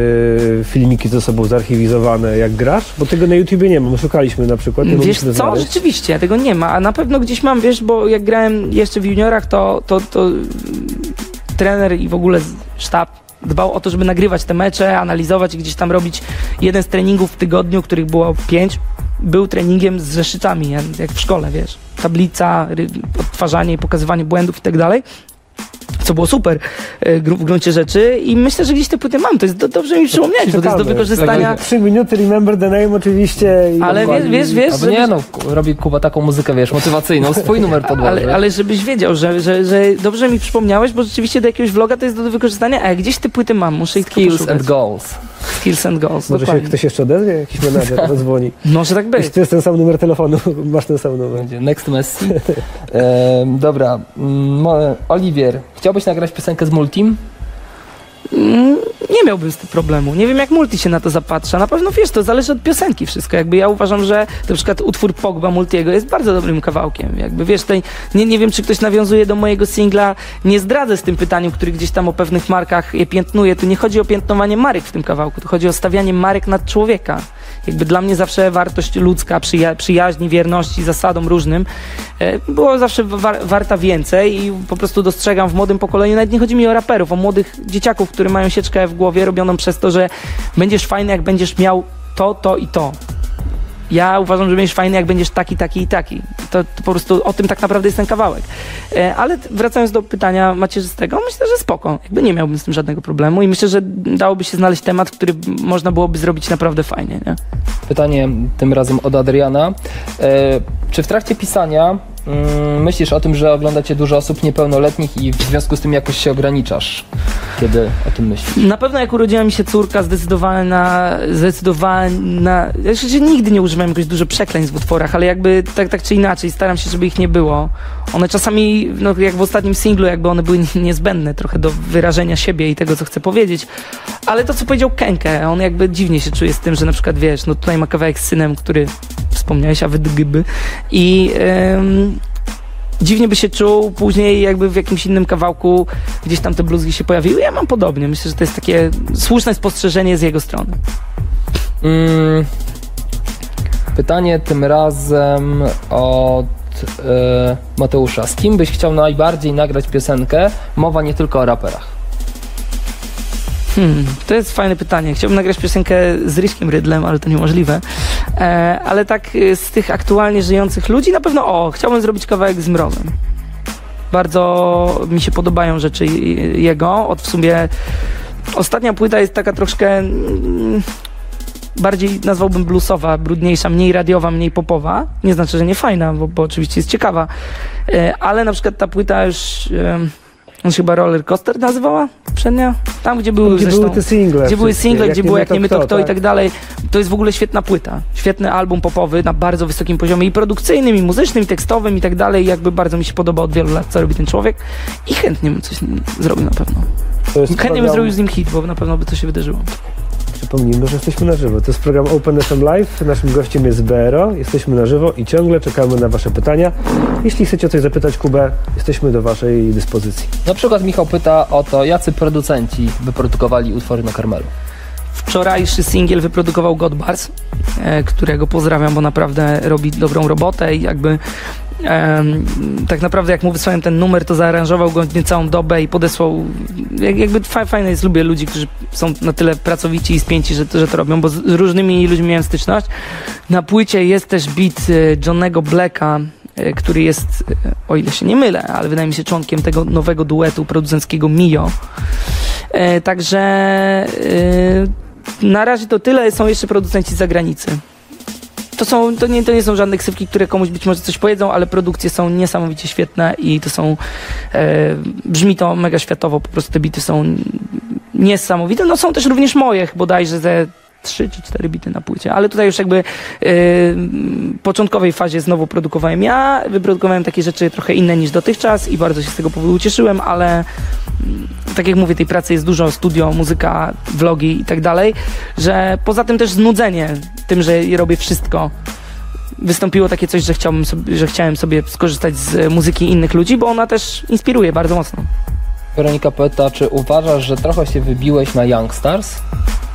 filmiki ze sobą zarchiwizowane, jak grasz? Bo tego na YouTubie nie ma. My szukaliśmy na przykład. Nie Wiesz co, znaleźć. rzeczywiście, tego nie ma, a na pewno gdzieś mam, wiesz, bo jak grałem jeszcze w juniorach, to, to, to trener i w ogóle sztab dbał o to, żeby nagrywać te mecze, analizować i gdzieś tam robić jeden z treningów w tygodniu, których było pięć, był treningiem z zeszytami, jak- w szkole, wiesz. Tablica, odtwarzanie i pokazywanie błędów i tak dalej. Co było super e, gru- w gruncie rzeczy i myślę, że gdzieś te płyty mam. To jest do, dobrze mi przypomnieć, bo to jest do wykorzystania. Trzy minuty, remember the name oczywiście. I Ale wiesz, wiesz, wiesz, żeby- nie no, robi Kuba taką muzykę, wiesz, motywacyjną, swój numer podłoży. Ale, ale żebyś wiedział, że, że, że dobrze mi przypomniałeś, bo rzeczywiście do jakiegoś vloga to jest do wykorzystania, a jak gdzieś te płyty mam, muszę ich Skills and goals. Skills and goals, Może się dokładnie. ktoś jeszcze odezwie? Jakiś menadżer zadzwoni. Może tak być. Jeśli to jest ten sam numer telefonu, masz ten sam numer. Będzie Next Messi. E, dobra, mm, Oliwier, chciałbyś nagrać piosenkę z Multim? Nie miałbym z tym problemu. Nie wiem, jak Multi się na to zapatrza. Na pewno, wiesz, to zależy od piosenki wszystko. Jakby ja uważam, że na przykład utwór Pogba Multiego jest bardzo dobrym kawałkiem. Jakby, wiesz, tutaj nie, nie wiem, czy ktoś nawiązuje do mojego singla. Nie zdradzę z tym pytaniem, który gdzieś tam o pewnych markach je piętnuje. Tu nie chodzi o piętnowanie marek w tym kawałku. Tu chodzi o stawianie marek nad człowieka. Jakby dla mnie zawsze wartość ludzka, przyja przyjaźni, wierności, zasadom różnym e, było zawsze wa warta więcej i po prostu dostrzegam w młodym pokoleniu, nawet nie chodzi mi o raperów, o młodych dzieciaków, którzy mają sieczkę w głowie robioną przez to, że będziesz fajny, jak będziesz miał to, to i to. Ja uważam, że będziesz fajny, jak będziesz taki, taki i taki. To, to po prostu o tym tak naprawdę jest ten kawałek. E, ale wracając do pytania macierzystego, myślę, że spoko. Jakby nie miałbym z tym żadnego problemu i myślę, że dałoby się znaleźć temat, który można byłoby zrobić naprawdę fajnie. Nie? Pytanie tym razem od Adriana. E, czy w trakcie pisania myślisz o tym, że ogląda cię dużo osób niepełnoletnich i w związku z tym jakoś się ograniczasz, kiedy o tym myślisz? Na pewno jak urodziła mi się córka, zdecydowałem na... Zdecydowałem na... Ja się nigdy nie używałem jakoś dużo przekleństw w utworach, ale jakby tak, tak czy inaczej staram się, żeby ich nie było. One czasami, no jak w ostatnim singlu, jakby one były niezbędne trochę do wyrażenia siebie i tego, co chcę powiedzieć. Ale to, co powiedział Kenke, on jakby dziwnie się czuje z tym, że na przykład, wiesz, no tutaj ma kawałek z synem, który wspomniałeś, a wydgyby i... Ym, dziwnie by się czuł później jakby w jakimś innym kawałku gdzieś tam te bluzgi się pojawiły. Ja mam podobnie. Myślę, że to jest takie słuszne spostrzeżenie z jego strony. Mm, pytanie tym razem od e, Mateusza. Z kim byś chciał najbardziej nagrać piosenkę? Mowa nie tylko o raperach. Hmm, to jest fajne pytanie. Chciałbym nagrać piosenkę z Ryśkiem Rydlem, ale to niemożliwe. E, ale tak e, z tych aktualnie żyjących ludzi na pewno o, chciałbym zrobić kawałek z Mrozem. Bardzo mi się podobają rzeczy jego. Od w sumie ostatnia płyta jest taka troszkę mm, bardziej nazwałbym bluesowa, brudniejsza, mniej radiowa, mniej popowa. Nie znaczy, że nie fajna, bo, bo oczywiście jest ciekawa. E, ale na przykład ta płyta już... E, on się chyba Roller Coaster nazywała poprzednia? Tam, gdzie były, Gdzie zresztą, były te single Gdzie były single, jak gdzie było jak nie my, to kto, kto i tak. tak dalej. To jest w ogóle świetna płyta. Świetny album popowy na bardzo wysokim poziomie i produkcyjnym, i muzycznym, i tekstowym i tak dalej. Jakby bardzo mi się podoba od wielu lat, co robi ten człowiek i chętnie bym coś z nim zrobił na pewno. Chętnie bym program- zrobił z nim hit, bo na pewno by to się wydarzyło. Przypomnijmy, że jesteśmy na żywo. To jest program Open FM Live. Naszym gościem jest BRO. Jesteśmy na żywo i ciągle czekamy na Wasze pytania. Jeśli chcecie o coś zapytać Kubę, jesteśmy do Waszej dyspozycji. Na przykład Michał pyta o to, jacy producenci wyprodukowali utwory na Karmelu. Wczorajszy singiel wyprodukował Godbars, e, którego pozdrawiam, bo naprawdę robi dobrą robotę i jakby tak naprawdę jak mu wysłałem ten numer, to zaaranżował go niecałą dobę i podesłał, jak, jakby fa- fajne jest, lubię ludzi, którzy są na tyle pracowici i spięci, że, że to robią, bo z, różnymi ludźmi miałem styczność. Na płycie jest też beat e, Johnego Blacka, e, który jest, e, o ile się nie mylę, ale wydaje mi się członkiem tego nowego duetu producenckiego Mio. Także na razie to tyle, są jeszcze producenci z zagranicy. To, są, to, nie, to nie są żadne ksywki, które komuś być może coś powiedzą, ale produkcje są niesamowicie świetne i to są. E, brzmi to mega światowo, po prostu te bity są niesamowite. No są też również moje, bodajże ze trzy czy cztery bity na płycie, ale tutaj już jakby w początkowej fazie znowu produkowałem ja, wyprodukowałem takie rzeczy trochę inne niż dotychczas i bardzo się z tego powodu ucieszyłem, ale tak jak mówię, tej pracy jest dużo, studio, muzyka, vlogi i tak dalej, że poza tym też znudzenie tym, że robię wszystko. Wystąpiło takie coś, że, chciałbym sobie, że chciałem sobie skorzystać z muzyki innych ludzi, bo ona też inspiruje bardzo mocno. Weronika pyta, czy uważasz, że trochę się wybiłeś na Youngstars?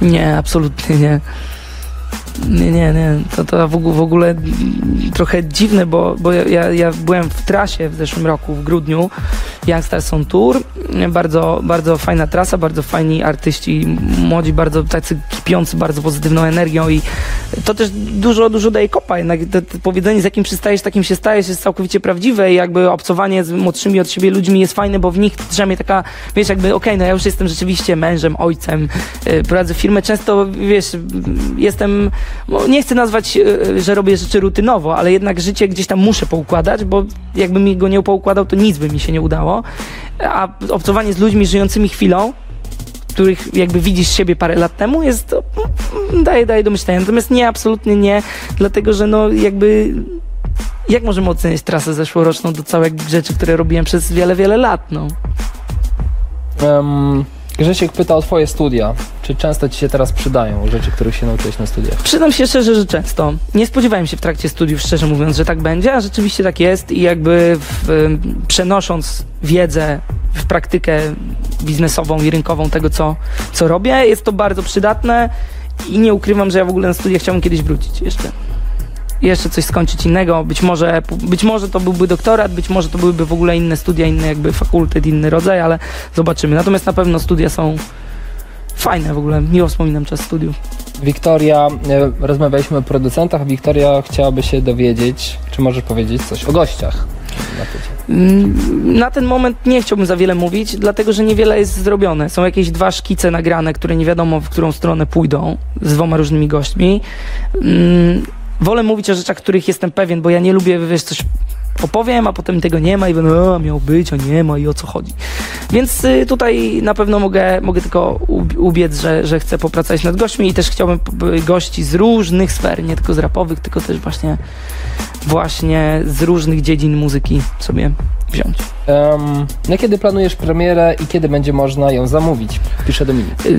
Nie, absolutnie nie. Nie, nie, nie. To, to w ogóle, w ogóle trochę dziwne, bo, bo ja- ja, byłem w trasie w zeszłym roku, w grudniu. Youngstars on Tour. Bardzo, bardzo fajna trasa, bardzo fajni artyści, młodzi, bardzo tacy kipiący bardzo pozytywną energią i to też dużo, dużo daje kopa. Jednak to, to powiedzenie, z jakim przystajesz, takim się stajesz, jest całkowicie prawdziwe i jakby obcowanie z młodszymi od siebie ludźmi jest fajne, bo w nich drzemie taka, wiesz, jakby okej, no ja już jestem rzeczywiście mężem, ojcem, y, prowadzę firmę, często, wiesz, jestem, nie chcę nazwać, y, że robię rzeczy rutynowo, ale jednak życie gdzieś tam muszę poukładać, bo jakbym mi go nie poukładał, to nic by mi się nie udało. A obcowanie z ludźmi żyjącymi chwilą, których jakby widzisz siebie parę lat temu, jest to, mm, daje, daje do myślenia. Natomiast nie, absolutnie nie, dlatego że no jakby jak możemy oceniać trasę zeszłoroczną do całych rzeczy, które robiłem przez wiele, wiele lat, no. Um, Grzesiek pyta o twoje studia. Czy często ci się teraz przydają rzeczy, których się nauczyłeś na studiach? Przyznam się szczerze, że często. Nie spodziewałem się w trakcie studiów, szczerze mówiąc, że tak będzie, a rzeczywiście tak jest i jakby w, przenosząc wiedzę w praktykę biznesową i rynkową tego, co, co robię, jest to bardzo przydatne i nie ukrywam, że ja w ogóle na studia chciałbym kiedyś wrócić jeszcze. Jeszcze coś skończyć innego, być może, być może to byłby doktorat, być może to byłyby w ogóle inne studia, inny jakby fakultet, inny rodzaj, ale zobaczymy. Natomiast na pewno studia są fajne w ogóle, miło wspominam czas studiów. Wiktoria, e, rozmawialiśmy o producentach, Wiktoria chciałaby się dowiedzieć, czy możesz powiedzieć coś o gościach. Mm, Na ten moment nie chciałbym za wiele mówić, dlatego że niewiele jest zrobione. Są jakieś dwa szkice nagrane, które nie wiadomo w którą stronę pójdą z dwoma różnymi gośćmi. Wolę mówić o rzeczach, których jestem pewien, bo ja nie lubię, wiesz, coś opowiem, a potem tego nie ma i będę, a miał być, a nie ma i o co chodzi. Więc y, tutaj na pewno mogę, mogę tylko ub- ubiec, że, że chcę popracować nad gośćmi i też chciałbym p- gości z różnych sfer, nie tylko z rapowych, tylko też właśnie, właśnie z różnych dziedzin muzyki sobie wziąć. Um, na kiedy planujesz premierę i kiedy będzie można ją zamówić? Pisze Dominik. Y,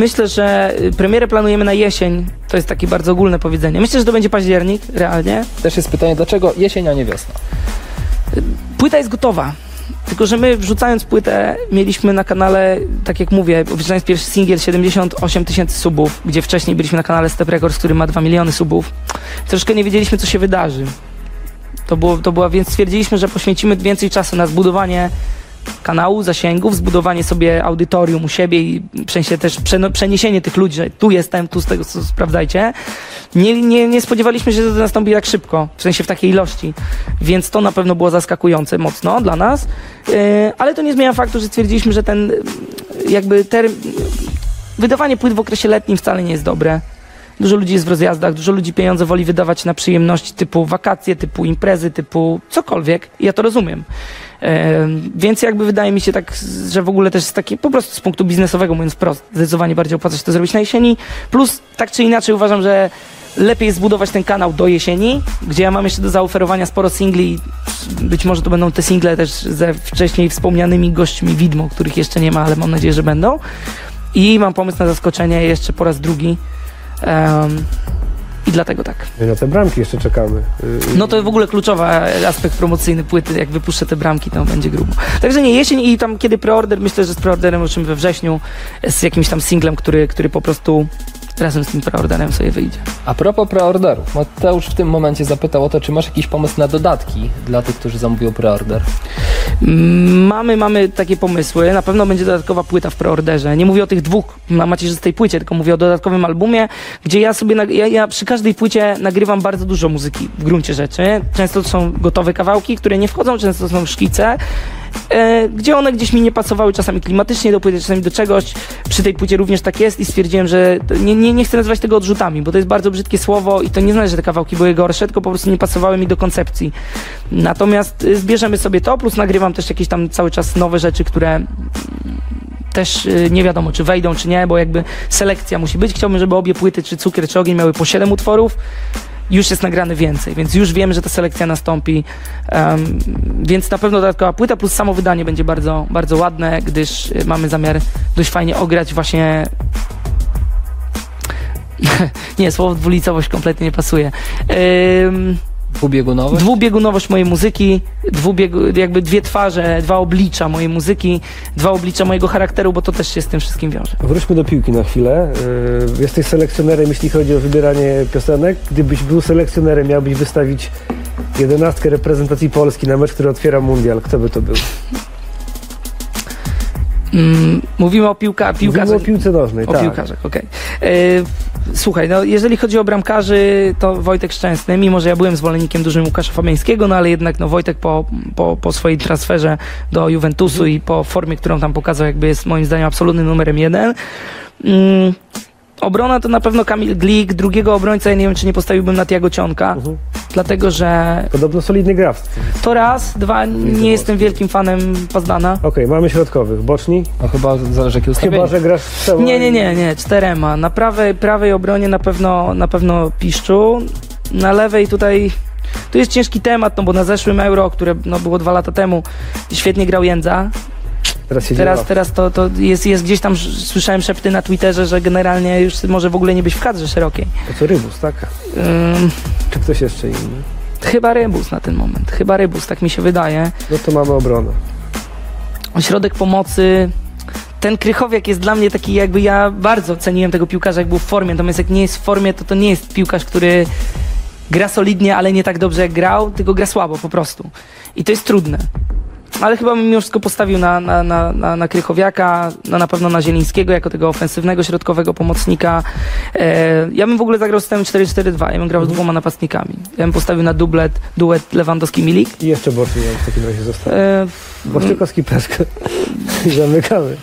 Myślę, że y, premierę planujemy na jesień. To jest takie bardzo ogólne powiedzenie. Myślę, że to będzie październik, realnie. Też jest pytanie, dlaczego jesień, a nie wiosna? Płyta jest gotowa. Tylko, że my wrzucając płytę mieliśmy na kanale, tak jak mówię, wrzucając pierwszy singiel 78 tysięcy subów, gdzie wcześniej byliśmy na kanale Step Records, który ma 2 miliony subów. Troszkę nie wiedzieliśmy, co się wydarzy. To było, to była, więc stwierdziliśmy, że poświęcimy więcej czasu na zbudowanie kanału, zasięgów, zbudowanie sobie audytorium u siebie i w też przeniesienie tych ludzi, że tu jestem, tu z tego co sprawdzajcie. Nie, nie, nie spodziewaliśmy się, że to nastąpi tak szybko, w sensie w takiej ilości, więc to na pewno było zaskakujące mocno dla nas, yy, ale to nie zmienia faktu, że stwierdziliśmy, że ten jakby term... wydawanie płyt w okresie letnim wcale nie jest dobre. Dużo ludzi jest w rozjazdach, dużo ludzi pieniądze woli wydawać na przyjemności typu wakacje, typu imprezy, typu cokolwiek. I ja to rozumiem. E, więc jakby wydaje mi się tak, że w ogóle też jest takie, po prostu z punktu biznesowego mówiąc wprost, zdecydowanie bardziej opłaca się to zrobić na jesieni. Plus tak czy inaczej uważam, że lepiej zbudować ten kanał do jesieni, gdzie ja mam jeszcze do zaoferowania sporo singli. Być może to będą te single też ze wcześniej wspomnianymi gośćmi widmo, których jeszcze nie ma, ale mam nadzieję, że będą. I mam pomysł na zaskoczenie jeszcze po raz drugi. Em, I dlatego tak. My na te bramki jeszcze czekamy. Y, No to w ogóle kluczowy aspekt promocyjny płyty. Jak wypuszczę te bramki, to będzie grubo. Także nie, jesień i tam kiedy preorder, myślę, że z preorderem ruszymy we wrześniu z jakimś tam singlem, który, który po prostu razem z tym preorderem sobie wyjdzie. A propos preorderów, Mateusz w tym momencie zapytał o to, czy masz jakiś pomysł na dodatki dla tych, którzy zamówią preorder. Mm, Mamy, mamy takie pomysły. Na pewno będzie dodatkowa płyta w preorderze. Nie mówię o tych dwóch na macierzystej płycie, tylko mówię o dodatkowym albumie, gdzie ja sobie, ja, ja przy każdej płycie nagrywam bardzo dużo muzyki w gruncie rzeczy. Często to są gotowe kawałki, które nie wchodzą, często to są szkice. E, gdzie one gdzieś mi nie pasowały czasami klimatycznie do płyty, czasami do czegoś. Przy tej płycie również tak jest i stwierdziłem, że nie, nie, nie chcę nazywać tego odrzutami, bo to jest bardzo brzydkie słowo i to nie znaczy, że te kawałki były gorsze, tylko po prostu nie pasowały mi do koncepcji. Natomiast y, zbierzemy sobie to, plus nagrywam też jakieś tam cały czas nowe rzeczy, które mm, też y, nie wiadomo, czy wejdą, czy nie, bo jakby selekcja musi być. Chciałbym, żeby obie płyty, czy cukier, czy ogień miały po 7 utworów. Już jest nagrane więcej, więc już wiem, że ta selekcja nastąpi. Em, więc na pewno dodatkowa płyta plus samo wydanie będzie bardzo, bardzo ładne, gdyż y, mamy zamiar dość fajnie ograć właśnie. nie, słowo dwulicowość kompletnie nie pasuje. Ym, Dwubiegunowy? dwubiegunowość mojej muzyki, dwubiegu, jakby dwie twarze, dwa oblicza mojej muzyki, dwa oblicza mojego charakteru, bo to też się z tym wszystkim wiąże. Wróćmy do piłki na chwilę. Y, Jesteś selekcjonerem, jeśli chodzi o wybieranie piosenek. Gdybyś był selekcjonerem, miałbyś wystawić jedenastkę reprezentacji Polski na mecz, który otwiera mundial. Kto by to był? Mm, mówimy o piłka, piłkarzach. Mówimy o piłce nożnej, O tak. piłkarzach, okej. E, Słuchaj, no jeżeli chodzi o bramkarzy, to Wojtek Szczęsny, mimo że ja byłem zwolennikiem dużym Łukasza Fabiańskiego, no ale jednak no Wojtek po, po, po swojej transferze do Juventusu i po formie, którą tam pokazał, jakby jest moim zdaniem absolutnym numerem jeden. Mm, obrona to na pewno Kamil Glik, drugiego obrońca ja nie wiem, czy nie postawiłbym na Tiago Cionka, Mhm. dlatego że Podobno solidny gra. w- to raz, dwa, nie jestem wielkim fanem Pazdana. Okej, mamy środkowych. Boczni? No chyba zależy jakie ustawienie. Chyba, że grasz trzema Nie, nie, nie, nie, czterema. Na prawej, prawej obronie na pewno, na pewno Piszczu. Na lewej tutaj, tu jest ciężki temat, no bo na zeszłym Euro, które no, było dwa lata temu, świetnie grał Jędza. Teraz Teraz, teraz to, to jest, jest gdzieś tam, sz- słyszałem szepty na Twitterze, że generalnie już może w ogóle nie być w kadrze szerokiej. To co, Rybus, tak? Ym, Czy ktoś jeszcze inny? chyba Rybus na ten moment, chyba Rybus, tak mi się wydaje. No to mamy obronę. Ośrodek pomocy. Ten Krychowiak jest dla mnie taki jakby ja bardzo ceniłem tego piłkarza jak był w formie, natomiast jak nie jest w formie, to to nie jest piłkarz, który gra solidnie, ale nie tak dobrze jak grał, tylko gra słabo po prostu. I to jest trudne. Ale chyba bym mimo wszystko postawił na, na, na, na, na Krychowiaka, na, na pewno na Zielińskiego jako tego ofensywnego, środkowego pomocnika. E, ja bym w ogóle zagrał systemem 4-4-2, ja bym grał z dwoma napastnikami. Ja bym postawił na dublet, duet Lewandowski-Milik. I jeszcze Boczny w takim razie został. E, Boczykowski Peska. I zamykamy.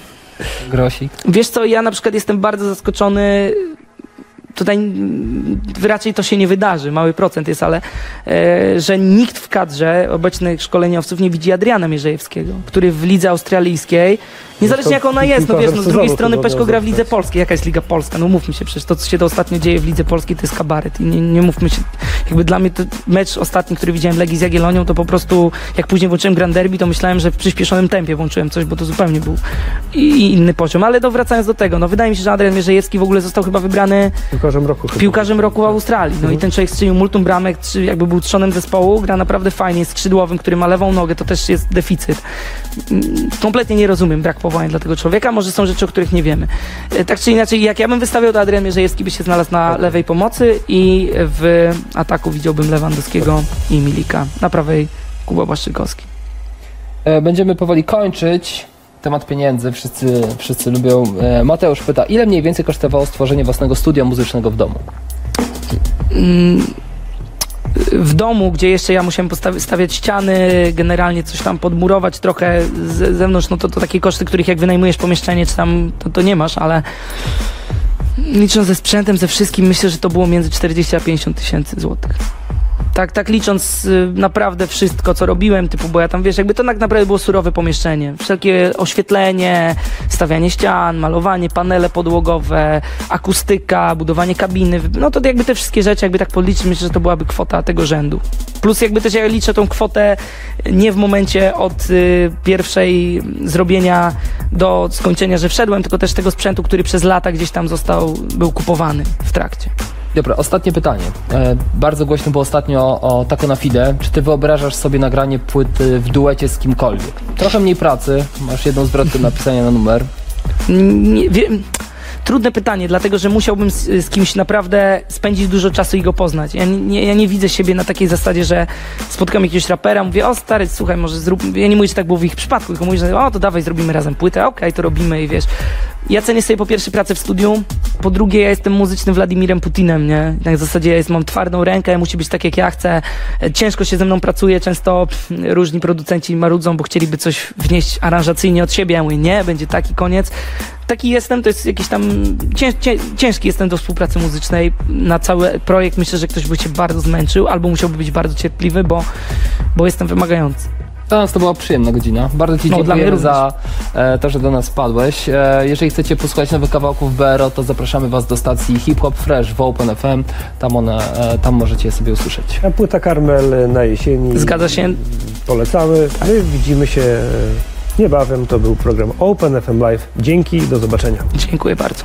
Grosik. Wiesz co, ja na przykład jestem bardzo zaskoczony. Tutaj mm, raczej to się nie wydarzy, mały procent jest, ale e, że nikt w kadrze obecnych szkoleniowców nie widzi Adriana Mierzejewskiego, który w lidze australijskiej, niezależnie jak ona jest, no wiesz, no z drugiej strony Peszko gra w lidze polskiej. Jaka jest Liga Polska? No mówmy się, przecież to, co się to ostatnio dzieje w lidze polskiej, to jest kabaret. I nie, nie mówmy się, jakby dla mnie to mecz ostatni, który widziałem Legii z Jagiellonią, to po prostu, jak później włączyłem Grand Derby, to myślałem, że w przyspieszonym tempie włączyłem coś, bo to zupełnie był i, i inny poziom. Ale no wracając do tego, no wydaje mi się, że Adrian Mierzejewski w ogóle został chyba wybrany Piłkarzem roku chyba. piłkarzem roku w Australii. No i ten człowiek strzelił multum bramek, jakby był trzonem zespołu, gra naprawdę fajnie, jest skrzydłowym, który ma lewą nogę, to też jest deficyt. Mm, Kompletnie nie rozumiem brak powołań dla tego człowieka, może są rzeczy, o których nie wiemy. E, Tak czy inaczej, jak ja bym wystawiał, to Adrian Mierzejewski by się znalazł na lewej pomocy i w ataku widziałbym Lewandowskiego i Milika. Na prawej Kuba Błaszczykowski. E, Będziemy powoli kończyć. Temat pieniędzy, wszyscy, wszyscy lubią. E, Mateusz pyta, ile mniej więcej kosztowało stworzenie własnego studia muzycznego w domu? Mm, w domu, gdzie jeszcze ja musiałem stawiać ściany, generalnie coś tam podmurować trochę z zewnątrz, no to, to takie koszty, których jak wynajmujesz pomieszczenie, czy tam, to, to nie masz, ale licząc ze sprzętem, ze wszystkim, myślę, że to było między 40 a 50 tysięcy złotych. Tak, tak licząc y, naprawdę wszystko, co robiłem, typu, bo ja tam, wiesz, jakby to tak naprawdę było surowe pomieszczenie. Wszelkie oświetlenie, stawianie ścian, malowanie, panele podłogowe, akustyka, budowanie kabiny, no to jakby te wszystkie rzeczy, jakby tak podliczyć, myślę, że to byłaby kwota tego rzędu. Plus jakby też ja liczę tą kwotę nie w momencie od y, pierwszej zrobienia do skończenia, że wszedłem, tylko też tego sprzętu, który przez lata gdzieś tam został, był kupowany w trakcie. Dobra, ostatnie pytanie. E, bardzo głośno było ostatnio o Taco na Fide. Czy ty wyobrażasz sobie nagranie płyty w duecie z kimkolwiek? Trochę mniej pracy, masz jedną zwrotkę napisania na numer. Nie, wiem, trudne pytanie, dlatego że musiałbym z, z kimś naprawdę spędzić dużo czasu i go poznać. Ja nie, ja nie widzę siebie na takiej zasadzie, że spotkam jakiegoś rapera, mówię, o stary, słuchaj, może zrób... Ja nie mówię, że tak było w ich przypadku, tylko mówię, że o, to dawaj, zrobimy razem płytę, okej, to robimy i wiesz. Ja cenię sobie po pierwsze pracę w studiu, po drugie ja jestem muzycznym Władimirem Putinem, nie? Na zasadzie ja jest, mam twardą rękę, musi być tak jak ja chcę. E, Ciężko się ze mną pracuje, często różni producenci marudzą, bo chcieliby coś wnieść aranżacyjnie od siebie, ja mówię, nie, będzie taki koniec. Taki jestem, to jest jakiś tam cięż, cię, ciężki jestem do współpracy muzycznej. Na cały projekt myślę, że ktoś by się bardzo zmęczył, albo musiałby być bardzo cierpliwy, bo, bo jestem wymagający. Dla nas to była przyjemna godzina. Bardzo Ci No, dziękuję za e, to, że do nas padłeś. E, jeżeli chcecie posłuchać nowych kawałków BRO, to zapraszamy Was do stacji Hip Hop Fresh w Open FM. Tam, one, e, tam możecie je sobie usłyszeć. A płyta Karmel na jesieni. Zgadza się. Polecamy. My widzimy się e, niebawem. To był program Open FM Live. Dzięki, do zobaczenia. Dziękuję bardzo.